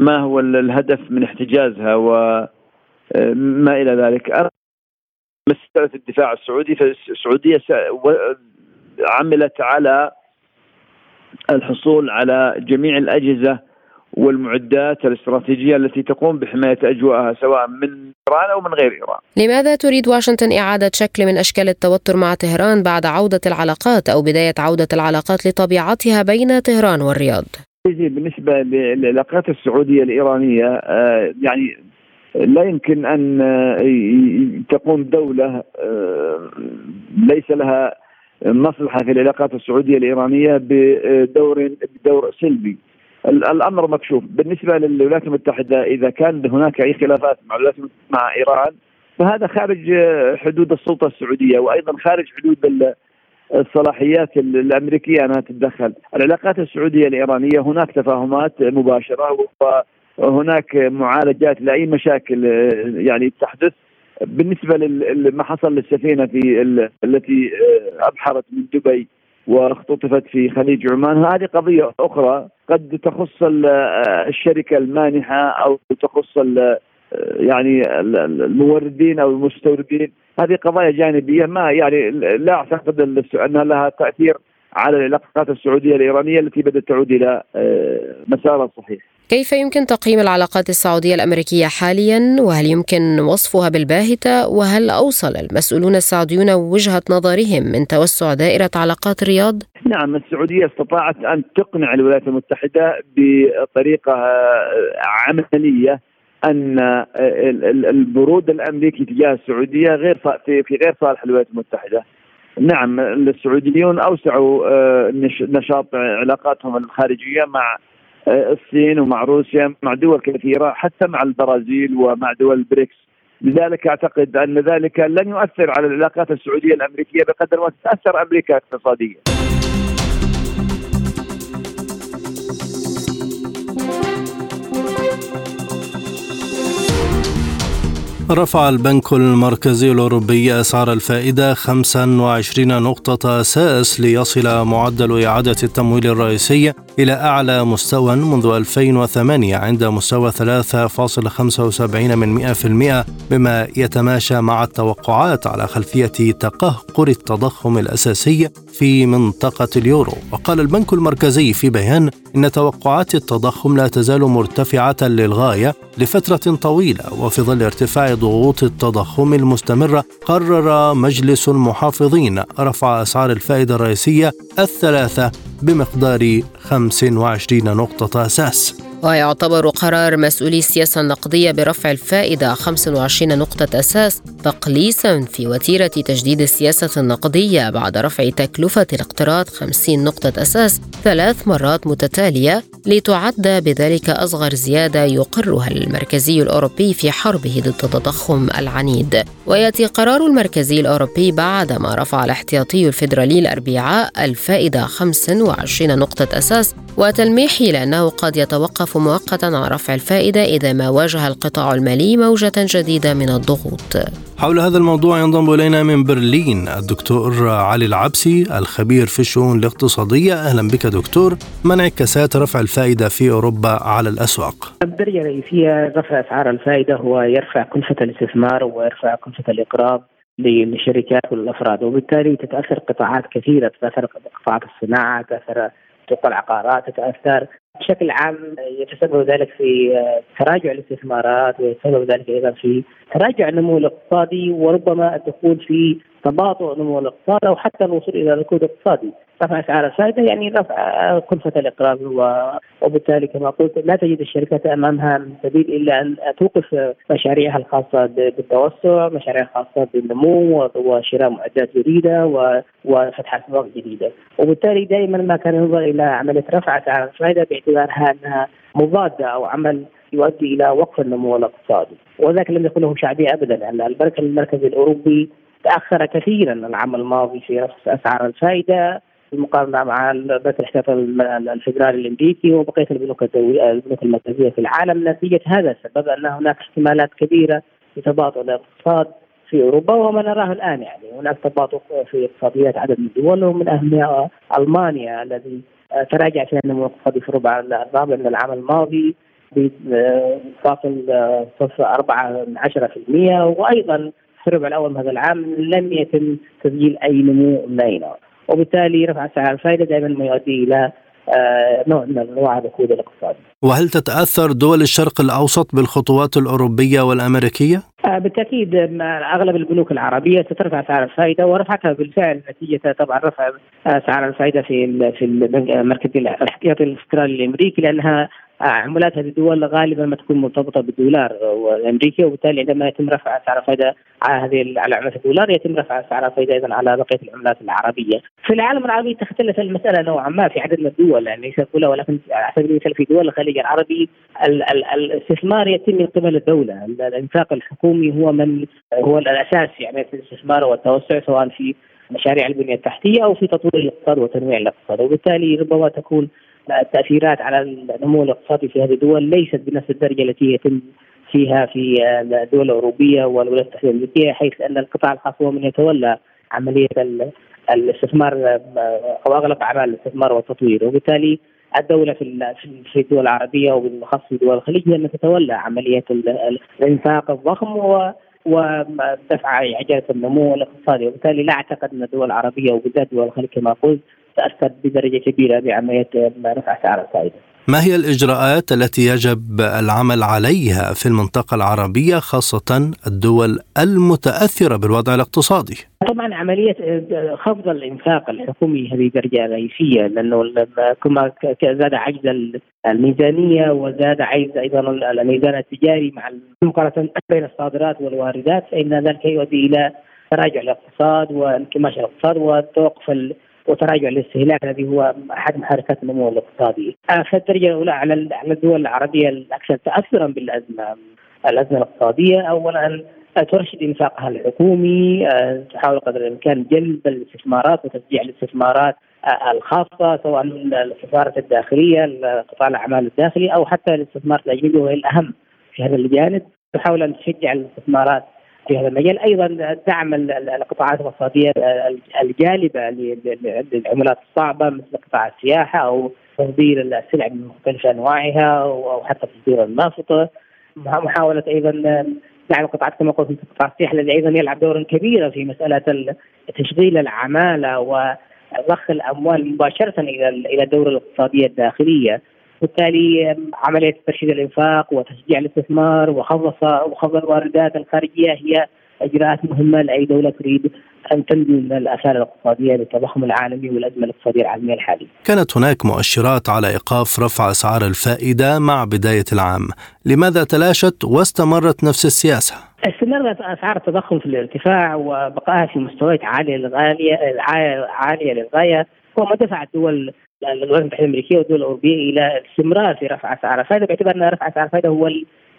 ما هو الهدف من احتجازها وما إلى ذلك؟ مساله الدفاع السعودي فالسعودية عملت على الحصول على جميع الأجهزة والمعدات الاستراتيجية التي تقوم بحماية أجواءها سواء من إيران أو من غير إيران. لماذا تريد واشنطن إعادة شكل من أشكال التوتر مع طهران بعد عودة العلاقات أو بداية عودة العلاقات لطبيعتها بين طهران والرياض؟ بالنسبة للعلاقات السعودية الإيرانية آه، يعني لا يمكن أن آه، تقوم دولة آه، ليس لها مصلحة في العلاقات السعودية الإيرانية بدور بدور سلبي الأمر مكشوف. بالنسبة للولايات المتحدة إذا كان هناك أي خلافات مع الولايات مع إيران فهذا خارج حدود السلطة السعودية وأيضا خارج حدود الصلاحيات الأمريكية أنها تتدخل، العلاقات السعودية الإيرانية هناك تفاهمات مباشرة وهناك معالجات لأي مشاكل يعني تحدث. بالنسبة لما حصل للسفينة في التي أبحرت من دبي واختطفت في خليج عمان هذه قضية أخرى قد تخص الشركة المانحة أو تخص يعني الموردين أو المستوردين هذه قضايا جانبية ما يعني لا أعتقد أنها لها تأثير على العلاقات السعودية الإيرانية التي بدأت تعود إلى آه، مسارها الصحيح. كيف يمكن تقييم العلاقات السعودية الأمريكية حاليا وهل يمكن وصفها بالباهتة وهل أوصل المسؤولون السعوديون وجهة نظرهم من توسع دائرة علاقات الرياض؟ نعم السعودية استطاعت أن تقنع الولايات المتحدة بطريقة آه، عملية أن البرود الأمريكي تجاه السعودية غير في غير صالح الولايات المتحدة. نعم السعوديون أوسعوا آه، نشاط علاقاتهم الخارجية مع آه، الصين ومع روسيا مع دول كثيرة حتى مع البرازيل ومع دول البريكس لذلك أعتقد أن ذلك لن يؤثر على العلاقات السعودية الأمريكية بقدر ما تتأثر أمريكا اقتصاديا. رفع البنك المركزي الأوروبي أسعار الفائدة 25 نقطة أساس ليصل معدل إعادة التمويل الرئيسي إلى أعلى مستوى منذ 2008 عند مستوى 3.75 من 100% بما يتماشى مع التوقعات على خلفية تقهقر التضخم الأساسي في منطقة اليورو. وقال البنك المركزي في بيان إن توقعات التضخم لا تزال مرتفعة للغاية لفترة طويلة وفي ظل ارتفاع ضغوط التضخم المستمرة قرر مجلس المحافظين رفع أسعار الفائدة الرئيسية الثلاثة بمقدار 25 نقطة أساس. ويعتبر قرار مسؤولي السياسة النقدية برفع الفائدة 25 نقطة أساس تقليصا في وتيرة تجديد السياسة النقدية بعد رفع تكلفة الاقتراض 50 نقطة أساس ثلاث مرات متتالية لتعد بذلك أصغر زيادة يقرها المركزي الأوروبي في حربه ضد التضخم العنيد. ويأتي قرار المركزي الأوروبي بعدما رفع الاحتياطي الفيدرالي الأربعاء الفائدة 25 نقطة أساس وتلميحه لأنه قد يتوقف مؤقتا عن رفع الفائدة إذا ما واجه القطاع المالي موجة جديدة من الضغوط. حول هذا الموضوع ينضم إلينا من برلين الدكتور علي العبسي الخبير في الشؤون الاقتصادية. أهلا بك دكتور. ما انعكاسات رفع الفائدة في أوروبا على الأسواق؟ الدرجة الرئيسية رفع أسعار الفائدة هو يرفع كلفة الاستثمار ويرفع كلفة الإقراض للشركات والأفراد وبالتالي تتأثر قطاعات كثيرة تتأثر قطاعات الصناعة تتأثر سوق العقارات تتأثر بشكل عام يتسبب ذلك في تراجع الاستثمارات ويتسبب ذلك أيضا في تراجع النمو الاقتصادي وربما الدخول في تباطؤ نمو الاقتصاد أو حتى الوصول إلى ركود اقتصادي. رفع اسعار الفائده يعني رفع كلفه الاقراض وبالتالي كما قلت لا تجد الشركات أمامها سبيل إلا أن توقف مشاريعها الخاصة بالتوسع، مشاريعها الخاصة بالنمو وشراء معدات جديدة وفتح أسواق جديدة، وبالتالي دائما ما كان ينظر إلى عملية رفع اسعار الفائده باعتبارها أنها مضادة أو عمل يؤدي إلى وقف النمو الاقتصادي، وذلك لم يكن له شعبيه ابدا لأن البنك المركزي الأوروبي تأخر كثيرا العام الماضي في رفع أسعار الفائده بالمقارنه مع البنك الاحتياطي الفدرالي الأمريكي وبقية البنوك البنوك المركزية في العالم. نتيجة هذا السبب أن هناك احتمالات كبيرة لتباطؤ الاقتصاد في أوروبا وما نراه الآن يعني. هناك تباطؤ في اقتصاديات عدد من الدول ومن اهمها ألمانيا الذي تراجع فيها النمو الاقتصادي في الربع الرابع من العام الماضي بفاصل صفر أربعة من عشرة في المية. وأيضا في الربع الأول من هذا العام لم يتم تسجيل أي نمو نينا وبالتالي رفع سعر الفائده دائما ما يؤدي إلى آه، نوع من أنواع الركود الاقتصادي. وهل تتأثر دول الشرق الأوسط بالخطوات الأوروبية والأمريكية؟ آه، بالتأكيد أغلب البنوك العربية سترفع سعر الفائده ورفعتها بالفعل نتيجة طبعا رفع آه، سعر الفائده في في المركز الاحتياطي الاسترالي الامريكي لأنها عملات هذه الدول غالبا ما تكون مرتبطة بالدولار الأمريكي وبالتالي عندما يتم رفع أسعار الفائده على هذه على عمله الدولار يتم رفع أسعار الفائده أيضا على بقية العملات العربية. في العالم العربي تختلف المسألة نوعا ما في عدد من الدول يعني ليس كلها ولكن على سبيل المثال في دول الخليج العربي الاستثمار يتم من قبل الدولة، الإنفاق الحكومي هو من هو الأساس في عمليه الاستثمار والتوسع سواء في مشاريع البنية التحتية أو في تطوير الاقتصاد وتنويع الاقتصاد وبالتالي ربما تكون التاثيرات على النمو الاقتصادي في هذه الدول ليست بنفس الدرجة التي يتم فيها في الدول الأوروبية والولايات المتحدة الأمريكية حيث أن القطاع الخاص هو من يتولى عملية الاستثمار أو اغلب أعمال الاستثمار والتطوير. وبالتالي الدولة في في الدول العربية وبالاخص في دول الخليج هي التي تتولى عملية الإنفاق الضخم ودفع عجله النمو الاقتصادي. وبالتالي لا أعتقد أن الدول العربية وبالذات دول الخليج كما قلت تأثر بدرجة كبيرة بعملية رفع اسعار الفائدة. ما هي الإجراءات التي يجب العمل عليها في المنطقة العربية خاصة الدول المتأثرة بالوضع الاقتصادي؟ طبعا عملية خفض الإنفاق الحكومي هذه درجة رئيسية لأنه كما زاد عجز الميزانية وزاد عجز أيضا الميزان التجاري مع المقارنة بين الصادرات والواردات فإن ذلك يؤدي إلى تراجع الاقتصاد وانكماش الاقتصاد وتوقف وتراجع الاستهلاك الذي هو أحد محركات النمو الاقتصادي. آه، في الدرجة الأولى على الدول العربية الأكثر تاثرا بالأزمة الأزمة الاقتصادية اولا ترشد إنفاقها الحكومي آه، تحاول قدر الإمكان جلب الاستثمارات وتشجيع الاستثمارات آه، الخاصة سواء الاستثمارات الداخلية قطاع الأعمال الداخلي أو حتى الاستثمارات الاجنبيه وهي الأهم في هذا الجانب تحاول أن تشجع الاستثمارات في هذا المجال. أيضا دعم القطاعات الاقتصادية الجالبة للعملات الصعبة مثل قطاع السياحة أو تصدير السلع من مختلف أنواعها أو حتى تصدير النافطه محاولة أيضا دعم القطاعات كما قلت في قطاع السياحة الذي أيضا يلعب دورا كبيرا في مسألة تشغيل العمالة وضخ الأموال مباشرة إلى إلى الدورة الاقتصادية الداخلية. بالتالي عملية ترشيد الإنفاق وتشجيع الاستثمار وخفض وخفض الواردات الخارجية هي إجراءات مهمة لأي دولة تريد أن تنجو من الآثار الاقتصادية للتضخم العالمي والأزمة الاقتصادية العالمية الحالية. كانت هناك مؤشرات على إيقاف رفع أسعار الفائدة مع بداية العام، لماذا تلاشت واستمرت نفس السياسة؟ استمرت أسعار التضخم في الارتفاع وبقائها في مستويات عالية للغايه عالية للغاية وما دفع الدول الولايات المتحدة الأمريكية والدول الأوروبية إلى الاستمرار في رفع أسعار. الفائدة باعتبار أن رفع أسعار الفائدة هو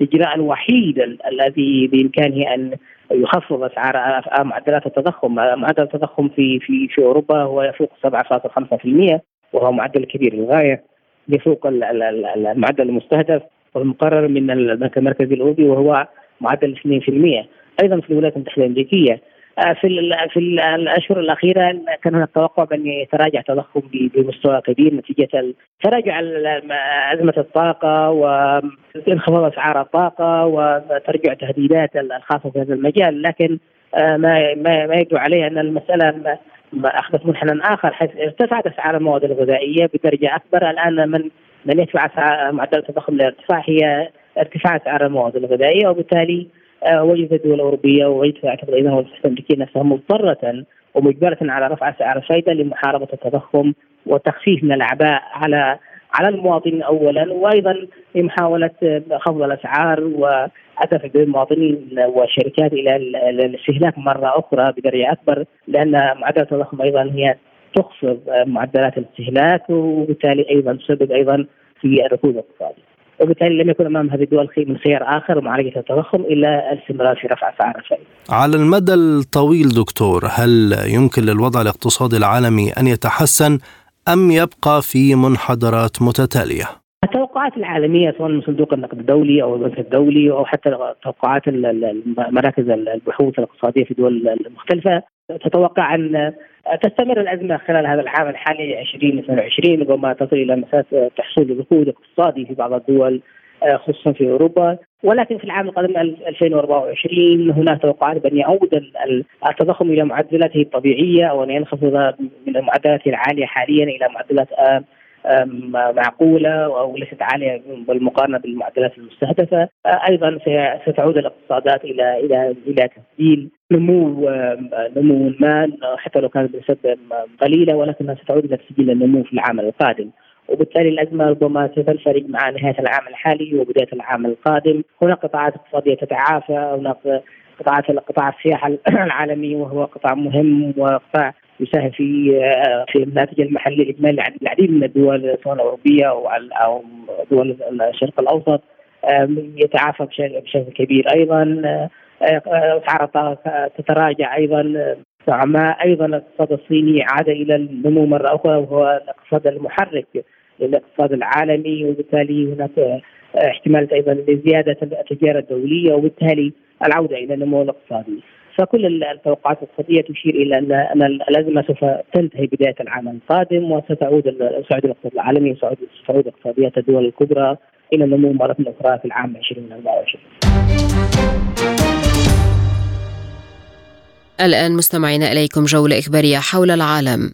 الإجراء الوحيد الذي بإمكانه أن يخفض أسعار معدلات التضخم، معدل التضخم في في في أوروبا هو يفوق 7.5% وهو معدل كبير للغاية يفوق المعدل المستهدف والمقرر من البنك المركزي الأوروبي وهو معدل 2% أيضا في الولايات المتحدة الأمريكية آه، في في الأشهر الأخيرة كان هناك توقع بأن يتراجع التضخم بمستوى كبير نتيجة تراجع أزمة الطاقة وانخفاض أسعار الطاقة وترجع التهديدات الخاصة في هذا المجال. لكن آه، ما ما يدعو عليه أن المسألة أخذت منحنى آخر حيث ارتفعت أسعار المواد الغذائية بدرجة أكبر. الآن من من يدفع معدل التضخم للارتفاع هي ارتفاع أسعار المواد الغذائية وبالتالي وجدت الدول الأوروبية ووجدت اعتقد أيضا الولايات الامريكيه نفسها مضطرة ومجبرة على رفع اسعار الفائده لمحاربة التضخم والتخفيف من الأعباء على على المواطنين اولا وأيضا لمحاولة خفض الأسعار وهدف المواطنين والشركات إلى الاستهلاك مرة أخرى بدرجه أكبر لأن معدل التضخم أيضا هي تخفض معدلات الاستهلاك وبالتالي أيضا تسبب أيضا في الركود الاقتصادي. وبالتالي لم يكن امام هذه الدول من خيار آخر معالجه التضخم إلا الاستمرار في رفع اسعار الفائده. على المدى الطويل دكتور هل يمكن للوضع الاقتصادي العالمي أن يتحسن أم يبقى في منحدرات متتالية؟ التوقعات العالمية سواء من صندوق النقد الدولي أو البنك الدولي أو حتى توقعات مراكز البحوث الاقتصادية في دول مختلفة تتوقع أن تستمر الأزمة خلال هذا العام الحالي 2022 ربما تصل إلى مسافه تحصيل ركود اقتصادي في بعض الدول آه، خصوصا في أوروبا. ولكن في العام القادم 2024 هناك توقعات بأن يعود التضخم إلى معدلاته الطبيعية أو ان ينخفض من المعدلات العالية حاليا إلى معدلات آه، معقولة أو ليست عالية بالمقارنه بالمعدلات المستهدفة أيضا ستعود الاقتصادات إلى إلى إلى تسجيل نمو نمو ما حتى لو كانت بنسبه قليله ولكنها ستعود إلى تسجيل النمو في العام القادم. وبالتالي الأزمة ربما ستنفرج مع نهاية العام الحالي وبداية العام القادم، هناك قطاعات اقتصادية تتعافى، هناك قطاعات قطاع السياحة العالمي وهو قطاع مهم وقطاع يساهم في في الناتج المحلي الاجمالي للعديد من الدول سواء الأوروبية أو دول الشرق الأوسط يتعافى بشكل كبير أيضا اسعار الطاقه تتراجع أيضا ما أيضا الاقتصاد الصيني عاد إلى النمو مرة أخرى وهو الاقتصاد المحرك للاقتصاد العالمي وبالتالي هناك احتمال أيضا لزيادة التجارة الدولية وبالتالي العودة إلى النمو الاقتصادي. فكل التوقعات الاقتصاديه تشير إلى أن أن الازمه سوف تنتهي بداية العام القادم وستعود سعود الاقتصاد العالمي وسعود تعود اقتصاديات الدول الكبرى إلى النمو مره أخرى في العام 2024. الآن مستمعين إليكم جولة إخبارية حول العالم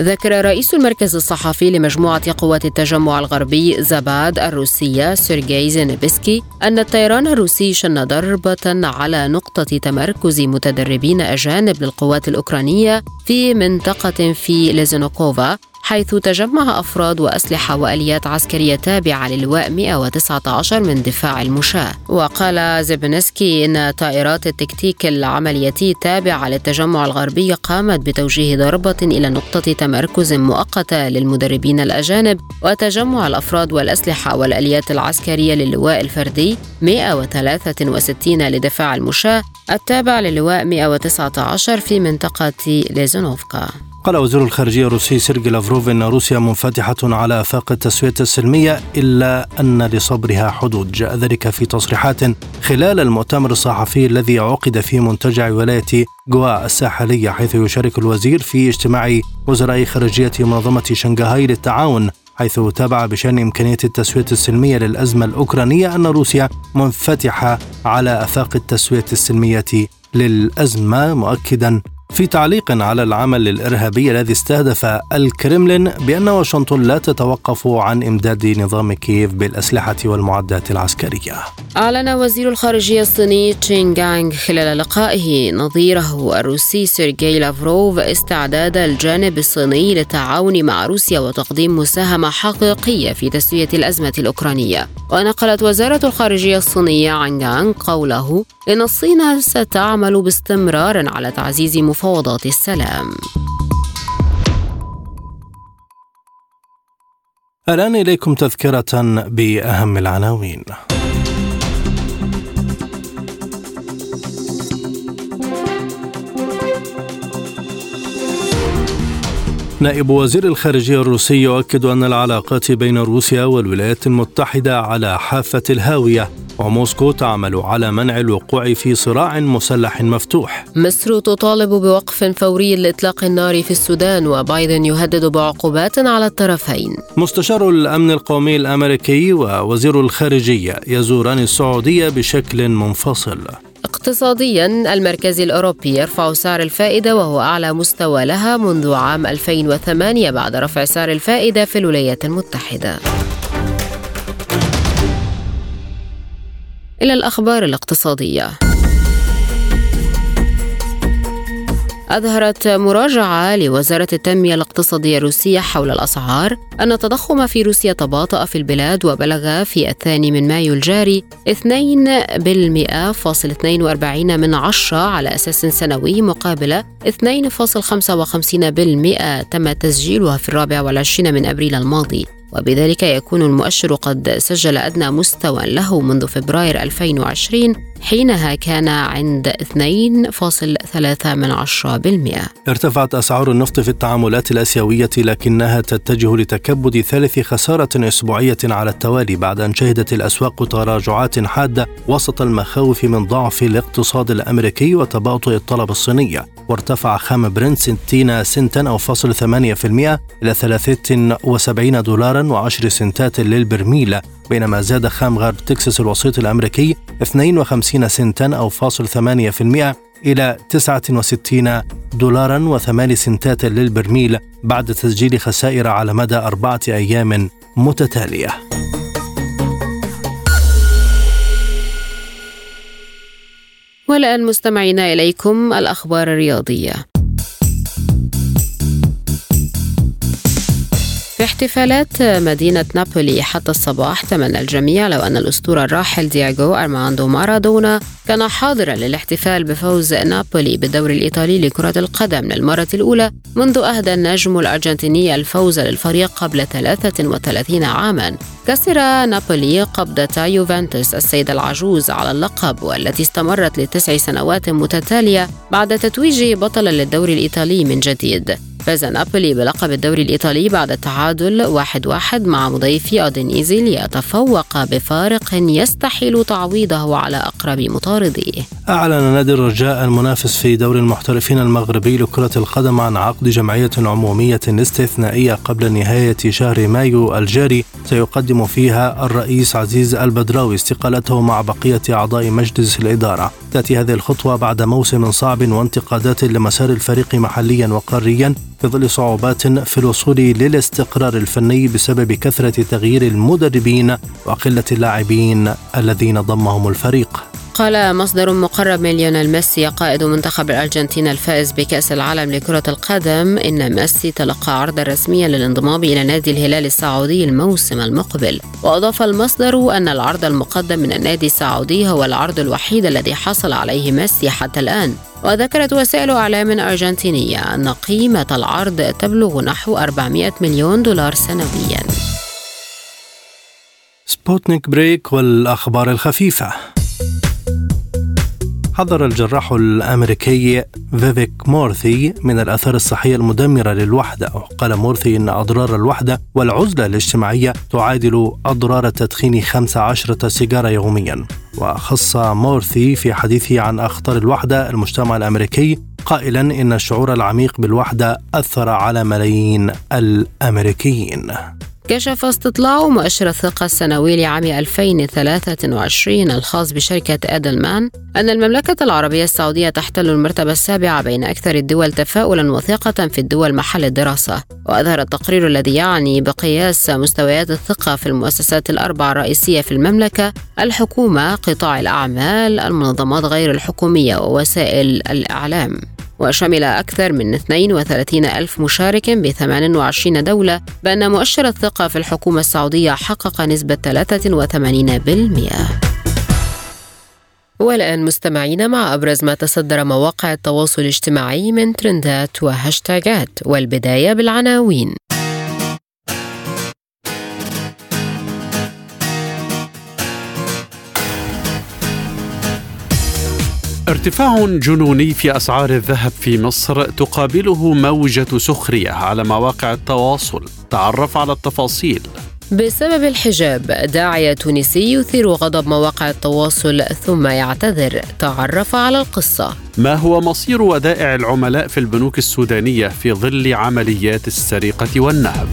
ذكر رئيس المركز الصحفي لمجموعة قوات التجمع الغربي زباد الروسية سيرجي زينبسكي أن الطيران الروسي شن ضربة على نقطة تمركز متدربين أجانب للقوات الأوكرانية في منطقة في ليزينوكوفا حيث تجمع أفراد وأسلحة وآليات عسكرية تابعة للواء 119 من دفاع المشاة. وقال زيبنسكي إن طائرات التكتيك العملياتي التابعة للتجمع الغربي قامت بتوجيه ضربة إلى نقطة تمركز مؤقتة للمدربين الأجانب. وتجمع الأفراد والأسلحة والآليات العسكرية للواء الفردي 163 لدفاع المشاة التابع للواء 119 في منطقة ليزونوفكا قال وزير الخارجية الروسي سيرجي لافروف أن روسيا منفتحة على آفاق التسوية السلمية إلا أن لصبرها حدود. جاء ذلك في تصريحات خلال المؤتمر الصحفي الذي عقد في منتجع ولاية جوا الساحلية حيث يشارك الوزير في اجتماع وزراء خارجية منظمة شنغهاي للتعاون حيث تابع بشأن إمكانية التسوية السلمية للأزمة الأوكرانية أن روسيا منفتحة على آفاق التسوية السلمية للأزمة مؤكدا في تعليق على العمل الإرهابي الذي استهدف الكرملين بأن واشنطن لا تتوقف عن إمداد نظام كييف بالأسلحة والمعدات العسكرية. أعلن وزير الخارجية الصيني تشين جانغ خلال لقائه نظيره الروسي سيرجي لافروف استعداد الجانب الصيني للتعاون مع روسيا وتقديم مساهمة حقيقية في تسوية الأزمة الأوكرانية. ونقلت وزارة الخارجية الصينية عن جانغ قوله إن الصين ستعمل باستمرار على تعزيز مفاوضات السلام. الآن إليكم تذكرة بأهم العناوين. نائب وزير الخارجية الروسي يؤكد أن العلاقات بين روسيا والولايات المتحدة على حافة الهاوية وموسكو تعمل على منع الوقوع في صراع مسلح مفتوح. مصر تطالب بوقف فوري لإطلاق النار في السودان وبايدن يهدد بعقوبات على الطرفين. مستشار الأمن القومي الأمريكي ووزير الخارجية يزوران السعودية بشكل منفصل. اقتصاديا المركز الأوروبي يرفع سعر الفائدة وهو أعلى مستوى لها منذ عام 2008 بعد رفع سعر الفائدة في الولايات المتحدة. إلى الأخبار الاقتصادية. أظهرت مراجعة لوزارة التنمية الاقتصادية الروسية حول الأسعار أن التضخم في روسيا تباطأ في البلاد وبلغ في الثاني من مايو الجاري 2.42 من عشرة على أساس سنوي مقابل 2.55% تم تسجيلها في الرابع والعشرين من أبريل الماضي. وبذلك يكون المؤشر قد سجل أدنى مستوى له منذ فبراير 2020 حينها كان عند 2.3 من عشرة بالمئة. ارتفعت أسعار النفط في التعاملات الأسيوية لكنها تتجه لتكبد ثالث خسارة أسبوعية على التوالي بعد أن شهدت الأسواق تراجعات حادة وسط المخاوف من ضعف الاقتصاد الأمريكي وتباطؤ الطلب الصيني وارتفع خام برنت 60 سنتا أو فاصل 8% إلى 73 دولارا و10 سنتات للبرميل بينما زاد خام غرب تكساس الوسيط الأمريكي 52 سنتا أو فاصل 8% إلى 69 دولارا و8 سنتات للبرميل بعد تسجيل خسائر على مدى أربعة أيام متتالية. والآن مستمعينا إليكم الأخبار الرياضية. في احتفالات مدينة نابولي حتى الصباح تمنى الجميع لو أن الأسطورة الراحل دياغو أرماندو مارادونا كان حاضرا للاحتفال بفوز نابولي بالدوري الإيطالي لكرة القدم للمرة الأولى منذ أهدى النجم الأرجنتيني الفوز للفريق قبل 33 عاما. كسر نابولي قبضة يوفنتوس السيدة العجوز على اللقب والتي استمرت لتسع سنوات متتالية بعد تتويجه بطلا للدوري الإيطالي من جديد. فاز نابولي بلقب الدوري الإيطالي بعد التعادل واحد واحد مع مضيفي أودينيزي ليتفوق بفارق يستحيل تعويضه على أقرب مطارديه أعلن نادي الرجاء المنافس في دوري المحترفين المغربي لكرة القدم عن عقد جمعية عمومية استثنائية قبل نهاية شهر مايو الجاري. سيقدم فيها الرئيس عزيز البدراوي استقالته مع بقية أعضاء مجلس الإدارة. تأتي هذه الخطوة بعد موسم صعب وانتقادات لمسار الفريق محليا وقاريا. في ظل صعوبات في الوصول للاستقرار الفني بسبب كثرة تغيير المدربين وقلة اللاعبين الذين ضمهم الفريق. قال مصدر مقرب من ليونيل ميسي قائد منتخب الأرجنتين الفائز بكأس العالم لكرة القدم إن ميسي تلقى عرضا رسميا للانضمام إلى نادي الهلال السعودي الموسم المقبل. وأضاف المصدر أن العرض المقدم من النادي السعودي هو العرض الوحيد الذي حصل عليه ميسي حتى الآن. وذكرت وسائل إعلام أرجنتينية أن قيمة العرض تبلغ نحو 400 مليون دولار سنويا. سبوتنيك break والأخبار الخفيفة. حذر الجراح الأمريكي فيفيك مورثي من الآثار الصحية المدمرة للوحدة وقال مورثي إن أضرار الوحدة والعزلة الاجتماعية تعادل أضرار تدخين 15 سيجارة يوميا. وخص مورثي في حديثه عن أخطار الوحدة المجتمع الأمريكي قائلا إن الشعور العميق بالوحدة أثر على ملايين الأمريكيين. كشف استطلاع مؤشر الثقة السنوي لعام 2023 الخاص بشركة أدلمان أن المملكة العربية السعودية تحتل المرتبة السابعة بين أكثر الدول تفاؤلا وثقة في الدول محل الدراسة. وأظهر التقرير الذي يعني بقياس مستويات الثقة في المؤسسات الأربعة الرئيسية في المملكة الحكومة قطاع الأعمال المنظمات غير الحكومية ووسائل الإعلام. وشمل أكثر من 32 ألف مشارك ب 28 دولة بأن مؤشر الثقة في الحكومة السعودية حقق نسبة 83% والآن مستمعين مع أبرز ما تصدر مواقع التواصل الاجتماعي من ترندات وهاشتاجات والبداية بالعناوين. ارتفاع جنوني في أسعار الذهب في مصر تقابله موجة سخرية على مواقع التواصل. تعرف على التفاصيل. بسبب الحجاب داعية تونسي يثير غضب مواقع التواصل ثم يعتذر. تعرف على القصة. ما هو مصير ودائع العملاء في البنوك السودانية في ظل عمليات السرقة والنهب؟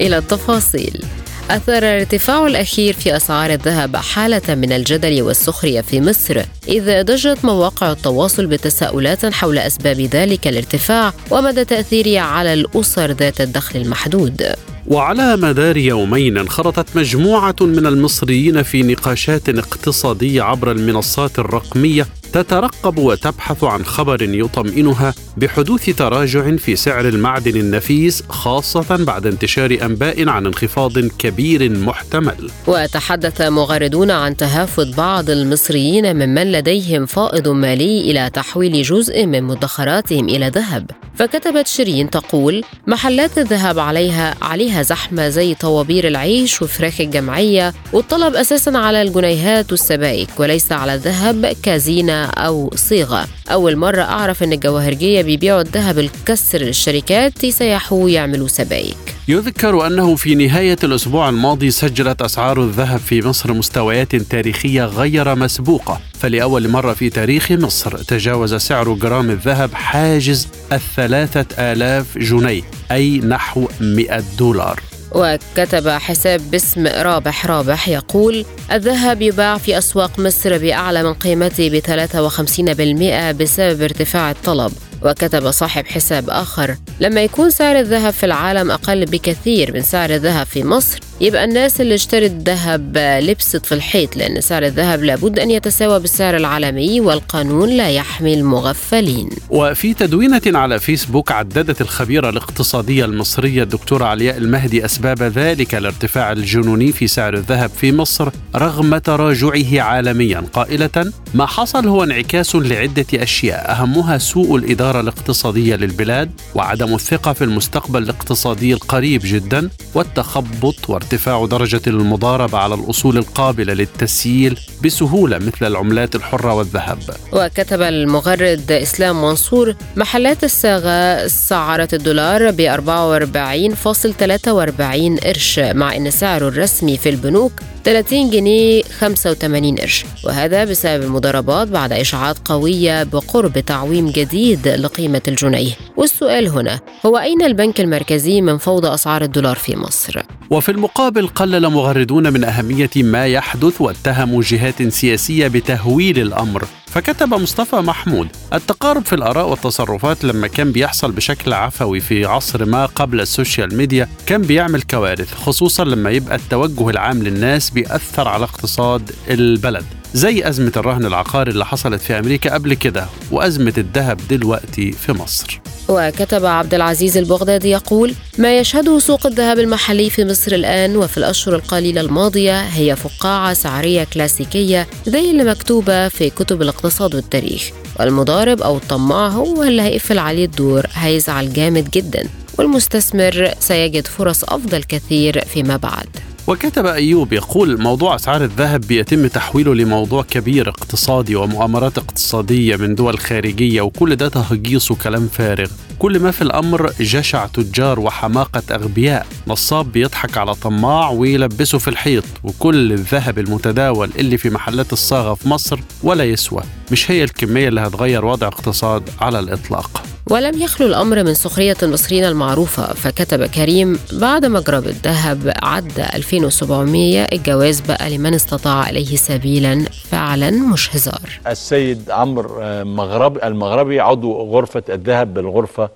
إلى التفاصيل. أثر الارتفاع الأخير في أسعار الذهب حالة من الجدل والسخرية في مصر إذ ضجت مواقع التواصل بتساؤلات حول أسباب ذلك الارتفاع ومدى تأثيره على الأسر ذات الدخل المحدود. وعلى مدار يومين انخرطت مجموعة من المصريين في نقاشات اقتصادية عبر المنصات الرقمية تترقب وتبحث عن خبر يطمئنها بحدوث تراجع في سعر المعدن النفيس خاصة بعد انتشار أنباء عن انخفاض كبير محتمل. وتحدث مغردون عن تهافت بعض المصريين ممن لديهم فائض مالي إلى تحويل جزء من مدخراتهم إلى ذهب. فكتبت شيرين تقول: محلات الذهب عليها عليها زحمة زي طوابير العيش وفراخ الجمعية والطلب أساسا على الجنيهات والسبائك وليس على الذهب كزينة أو صيغة. أول مرة أعرف أن الجواهرجية بيبيعوا الذهب الكسر للشركات يسيحوا ويعملوا سبائك. يذكر أنه في نهاية الأسبوع الماضي سجلت أسعار الذهب في مصر مستويات تاريخية غير مسبوقة. فلأول مرة في تاريخ مصر تجاوز سعر جرام الذهب حاجز الثلاثة آلاف جنيه أي نحو 100 دولار. وكتب حساب باسم رابح رابح يقول الذهب يباع في أسواق مصر بأعلى من قيمته ب 53% بسبب ارتفاع الطلب. وكتب صاحب حساب آخر لما يكون سعر الذهب في العالم أقل بكثير من سعر الذهب في مصر يبقى الناس اللي اشترت ذهب لبست في الحيط لأن سعر الذهب لابد أن يتساوى بالسعر العالمي والقانون لا يحمي المغفلين. وفي تدوينة على فيسبوك عددت الخبيرة الاقتصادية المصرية الدكتورة علياء المهدي أسباب ذلك الارتفاع الجنوني في سعر الذهب في مصر رغم تراجعه عالميا. قائلة ما حصل هو انعكاس لعدة أشياء أهمها سوء الإدارة الاقتصادية للبلاد وعدم الثقة في المستقبل الاقتصادي القريب جدا والتخبط وارتفاع درجة المضاربة على الأصول القابلة للتسييل بسهولة مثل العملات الحرة والذهب. وكتب المغرد إسلام منصور محلات الصاغة سعرت الدولار ب 44.43 قرش مع أن سعره الرسمي في البنوك 30 جنيه 85 قرش. وهذا بسبب المضاربات بعد إشاعات قوية بقرب تعويم جديد لقيمة الجنيه. والسؤال هنا وأين البنك المركزي من فوضى أسعار الدولار في مصر؟ وفي المقابل قلل مغردون من أهمية ما يحدث واتهموا جهات سياسية بتهويل الأمر. فكتب مصطفى محمود التقارب في الآراء والتصرفات لما كان بيحصل بشكل عفوي في عصر ما قبل ال social media كان بيعمل كوارث خصوصا لما يبقى التوجه العام للناس بيأثر على اقتصاد البلد. زي أزمة الرهن العقاري اللي حصلت في أمريكا قبل كده وأزمة الذهب دلوقتي في مصر. وكتب عبد العزيز البغدادي يقول ما يشهده سوق الذهب المحلي في مصر الآن وفي الأشهر القليلة الماضية هي فقاعة سعرية كلاسيكية زي اللي مكتوبة في كتب الاقتصاد والتاريخ. والمضارب أو الطماع هو اللي هيقفل عليه الدور هيزعل جامد جدا والمستثمر سيجد فرص أفضل كثير فيما بعد. وكتب أيوب يقول موضوع أسعار الذهب بيتم تحويله لموضوع كبير اقتصادي ومؤامرات اقتصادية من دول خارجية وكل ده تهجيص وكلام فارغ. كل ما في الأمر جشع تجار وحماقة أغبياء. نصاب بيضحك على طماع ويلبسه في الحيط. وكل الذهب المتداول اللي في محلات الصاغة في مصر ولا يسوى. مش هي الكمية اللي هتغير وضع اقتصاد على الإطلاق. ولم يخلو الأمر من سخرية المصريين المعروفة فكتب كريم بعد ما جرب الذهب عدى 2700 الجواز بقى لمن استطاع إليه سبيلا فعلا مش هزار. السيد عمرو مغربي المغربي عضو غرفة الذهب بالغرفة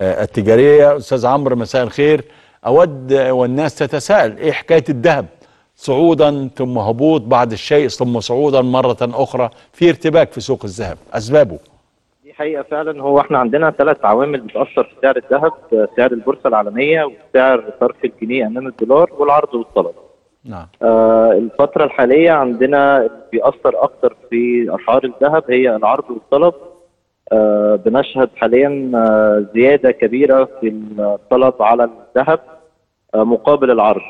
التجارية. أستاذ عمرو مساء الخير. أود والناس تتساءل إيه حكاية الذهب؟ صعودا ثم هبوط بعد الشيء ثم صعودا مرة أخرى في ارتباك في سوق الذهب. أسبابه. دي حقيقة فعلا هو إحنا عندنا ثلاث عوامل بتأثر في سعر الذهب سعر البورصة العالمية وسعر صرف الجنيه أمام الدولار والعرض والطلب. نعم. آه الفترة الحالية عندنا بيأثر أكتر في أسعار الذهب هي العرض والطلب. آه بنشهد حاليا آه زيادة كبيرة في الطلب على الذهب آه مقابل العرض.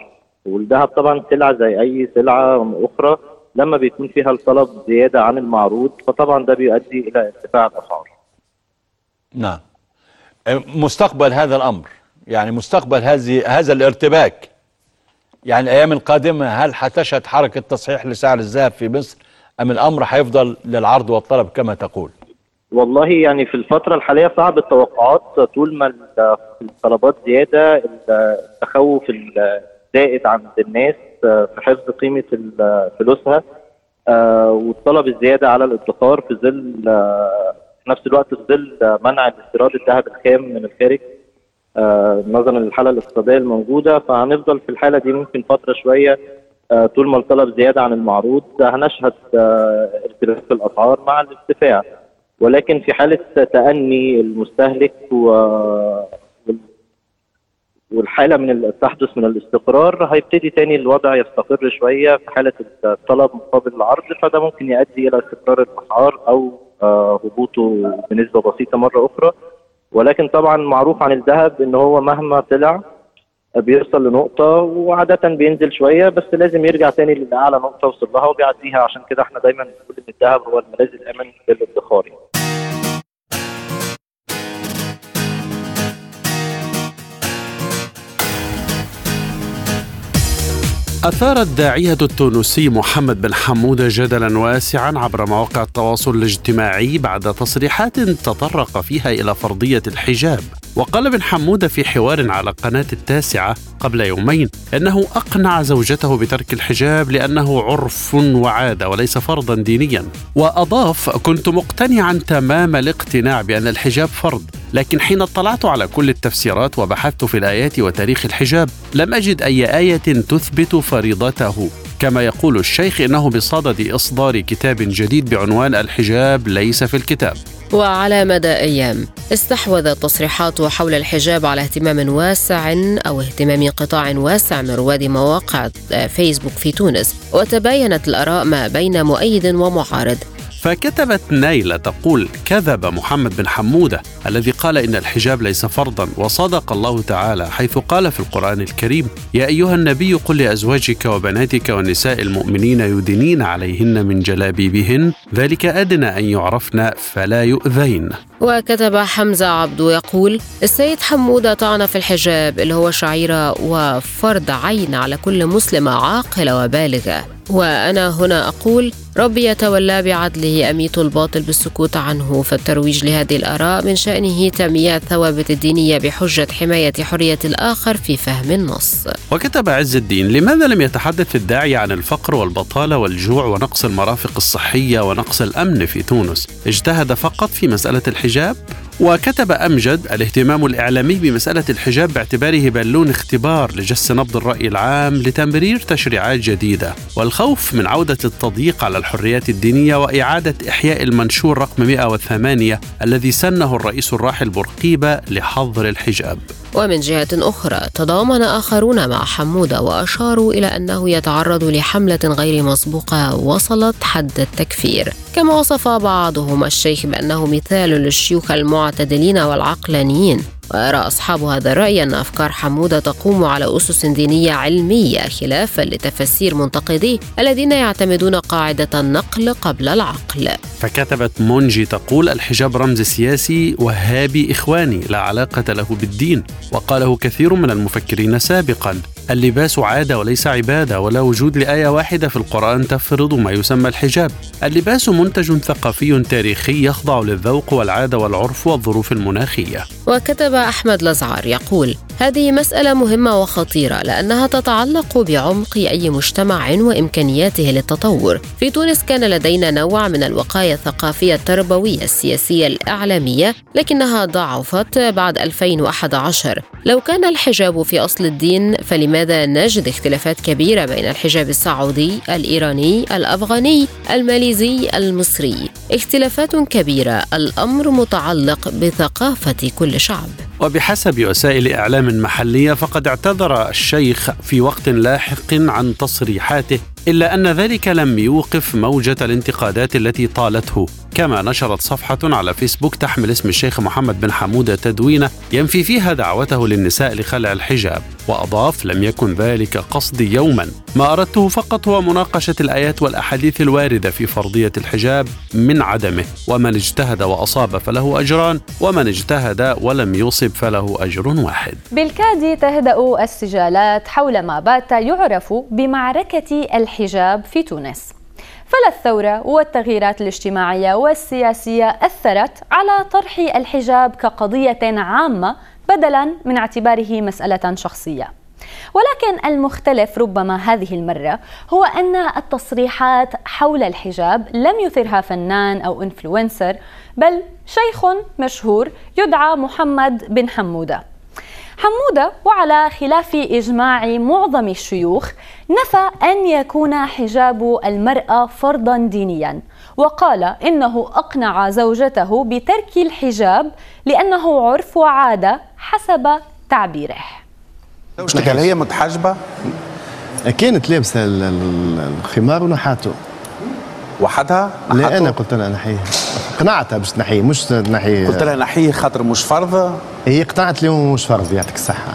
والذهب طبعا سلعة زي أي سلعة أخرى لما بيكون فيها الطلب زيادة عن المعروض فطبعا ده بيؤدي إلى ارتفاع الأسعار. نعم. مستقبل هذا الأمر يعني مستقبل هذه هذا الارتباك. يعني الأيام القادمة هل حتشهد حركة تصحيح لسعر الذهب في مصر؟ أم الأمر هيفضل للعرض والطلب كما تقول؟ والله يعني في الفترة الحالية صعب التوقعات طول ما الطلبات زيادة التخوف الزائد عند الناس في حفظ قيمة فلوسها والطلب الزيادة على الادخار في ظل في نفس الوقت في ظل منع استيراد الذهب الخام من الخارج نظرا للحالة الاقتصادية الموجودة فهنفضل في الحالة دي ممكن فترة شوية طول ما الطلب زيادة عن المعروض هنشهد ارتفاع في الأسعار مع الارتفاع. ولكن في حالة تأني المستهلك و والحالة من تحدث من الاستقرار هيبتدي تاني الوضع يستقر شوية في حالة الطلب مقابل العرض فده ممكن يؤدي إلى استقرار الأسعار أو هبوطه بنسبة بسيطة مرة أخرى. ولكن طبعا معروف عن الذهب إن هو مهما طلع بيوصل لنقطة وعادة بينزل شوية بس لازم يرجع تاني لأعلى نقطة وصل لها وبيعديها. عشان كده إحنا دايما بنقول إن الذهب هو الملاذ الآمن للادخار أثار الداعية التونسي محمد بن حمودة جدلا واسعا عبر مواقع التواصل الاجتماعي بعد تصريحات تطرق فيها إلى فرضية الحجاب. وقال بن حمودة في حوار على قناة التاسعة قبل يومين أنه أقنع زوجته بترك الحجاب لأنه عرف وعادة وليس فرضا دينيا. وأضاف كنت مقتنعا تمام الاقتناع بأن الحجاب فرض لكن حين اطلعت على كل التفسيرات وبحثت في الآيات وتاريخ الحجاب لم أجد أي آية تثبت فريضته. كما يقول الشيخ إنه بصدد إصدار كتاب جديد بعنوان الحجاب ليس في الكتاب. وعلى مدى أيام استحوذت تصريحاته حول الحجاب على اهتمام واسع أو اهتمام قطاع واسع من رواد مواقع فيسبوك في تونس وتباينت الآراء ما بين مؤيد ومعارض. فكتبت نايلة تقول كذب محمد بن حمودة الذي قال إن الحجاب ليس فرضا وصدق الله تعالى حيث قال في القرآن الكريم يا أيها النبي قل لأزواجك وبناتك ونساء المؤمنين يدنين عليهن من جلابيبهن ذلك أدنى أن يعرفن فلا يؤذين. وكتب حمزة عبدو يقول السيد حمودة طعن في الحجاب اللي هو شعيرة وفرض عين على كل مسلمة عاقلة وبالغة وأنا هنا أقول ربي يتولى بعدله أميت الباطل بالسكوت عنه فالترويج لهذه الآراء من شأنه تمييع الثوابت الدينية بحجة حماية حرية الآخر في فهم النص. وكتب عز الدين لماذا لم يتحدث الداعي عن الفقر والبطالة والجوع ونقص المرافق الصحية ونقص الأمن في تونس؟ اجتهد فقط في مسألة الحجاب. Recep وكتب أمجد الاهتمام الإعلامي بمسألة الحجاب باعتباره بالون اختبار لجس نبض الرأي العام لتمرير تشريعات جديدة والخوف من عودة التضييق على الحريات الدينية وإعادة إحياء المنشور رقم 108 الذي سنه الرئيس الراحل بورقيبة لحظر الحجاب. ومن جهة أخرى تضامن آخرون مع حمودة وأشاروا إلى أنه يتعرض لحملة غير مسبوقة وصلت حد التكفير. كما وصف بعضهم الشيخ بأنه مثال للشيوخ المعتدلين والعقلانيين. ويرى أصحاب هذا الرأي أن أفكار حمودة تقوم على أسس دينية علمية خلافا لتفسير منتقديه الذين يعتمدون قاعدة النقل قبل العقل. فكتبت مونجي تقول الحجاب رمز سياسي وهابي إخواني لا علاقة له بالدين. وقاله كثير من المفكرين سابقا اللباس عادة وليس عبادة ولا وجود لآية واحدة في القرآن تفرض ما يسمى الحجاب اللباس منتج ثقافي تاريخي يخضع للذوق والعادة والعرف والظروف المناخية وكتب أحمد لزعار يقول هذه مسألة مهمة وخطيرة لأنها تتعلق بعمق أي مجتمع وإمكانياته للتطور. في تونس كان لدينا نوع من الوقاية الثقافية التربوية السياسية الإعلامية لكنها ضعفت بعد 2011. لو كان الحجاب في أصل الدين فلماذا نجد اختلافات كبيرة بين الحجاب السعودي، الإيراني، الأفغاني، الماليزي، المصري؟ اختلافات كبيرة، الأمر متعلق بثقافة كل شعب. وبحسب وسائل إعلام محلية فقد اعتذر الشيخ في وقت لاحق عن تصريحاته إلا أن ذلك لم يوقف موجة الانتقادات التي طالته. كما نشرت صفحة على فيسبوك تحمل اسم الشيخ محمد بن حمودة تدوينه ينفي فيها دعوته للنساء لخلع الحجاب وأضاف لم يكن ذلك قصدي يوما. ما أردته فقط هو مناقشة الآيات والأحاديث الواردة في فرضية الحجاب من عدمه. ومن اجتهد وأصاب فله أجران ومن اجتهد ولم يصب فله أجر واحد. بالكاد تهدأ السجالات حول ما بات يعرف بمعركة الحجاب في تونس. فلا الثورة والتغييرات الاجتماعية والسياسية أثرت على طرح الحجاب كقضية عامة بدلا من اعتباره مسألة شخصية. ولكن المختلف ربما هذه المرة هو أن التصريحات حول الحجاب لم يثرها فنان أو إنفلونسر بل شيخ مشهور يدعى محمد بن حمودة. حمودة وعلى خلاف إجماع معظم الشيوخ نفى أن يكون حجاب المرأة فرضا دينيا وقال إنه أقنع زوجته بترك الحجاب لأنه عرف وعادة حسب تعبيره. هل هي متحجبة؟ كانت لابسة الخمار ونحاته. وحدها؟ لا أنا قلت لها نحيه قنعتها باش تنحيه مش تنحيه. قلت لها نحيه خاطر مش فرض هي قنعت اليوم مش فرض يعطيك الصحة.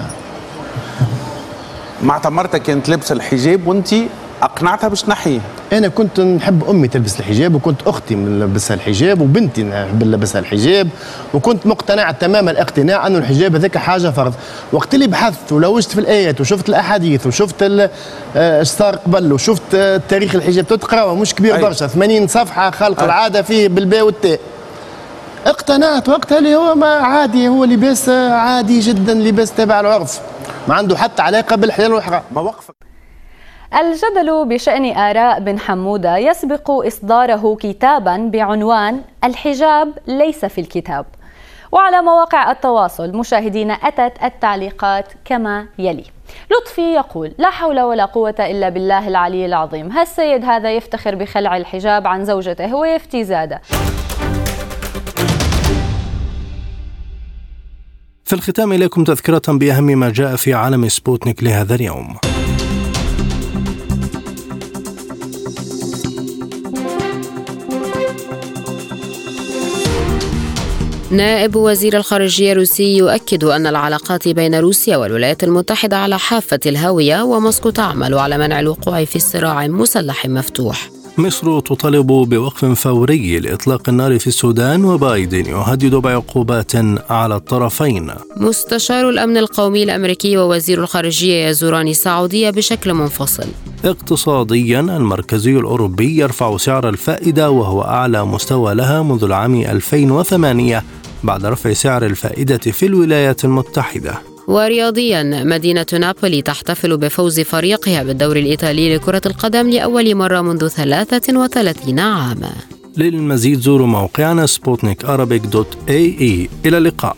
مع مرتك كانت لابسة الحجاب وانت أقنعتها باش تنحيه أنا كنت نحب أمي تلبس الحجاب وكنت أختي نلبسها الحجاب وبنتي نحب نلبسها الحجاب وكنت مقتنع تمام الاقتناع أنه الحجاب هذاك حاجة فرض وقت اللي بحثت ولوجت في الآيات وشفت الأحاديث وشفت إيش آه، صار قبل وشفت آه، تاريخ الحجاب تقرأ مش كبير أي. برشا 80 صفحة خلق أي. العادة فيه بالباء والتاء اقتنعت وقتها اللي هو ما عادي هو لباس عادي جدا لباس تابع العرف ما عنده حتى علاقة بالحلال والحرام ما وقفك الجدل بشأن آراء بن حمودة يسبق إصداره كتابا بعنوان الحجاب ليس في الكتاب وعلى مواقع التواصل مشاهدينا أتت التعليقات كما يلي. لطفي يقول لا حول ولا قوة إلا بالله العلي العظيم. هالسيد هذا يفتخر بخلع الحجاب عن زوجته ويفتي زاده؟ في الختام إليكم تذكرة بأهم ما جاء في عالم سبوتنيك لهذا اليوم. نائب وزير الخارجية الروسي يؤكد أن العلاقات بين روسيا والولايات المتحدة على حافة الهاوية وموسكو تعمل على منع الوقوع في صراع مسلح مفتوح. مصر تطالب بوقف فوري لإطلاق النار في السودان وبايدن يهدد بعقوبات على الطرفين. مستشار الأمن القومي الأمريكي ووزير الخارجية يزوران السعودية بشكل منفصل. اقتصاديا المركزي الأوروبي يرفع سعر الفائدة وهو أعلى مستوى لها منذ العام 2008 بعد رفع سعر الفائدة في الولايات المتحدة. ورياضيا مدينة نابولي تحتفل بفوز فريقها بالدوري الإيطالي لكرة القدم لأول مرة منذ 33 عاما. للمزيد زوروا موقعنا سبوتنيك dot ae. إلى اللقاء.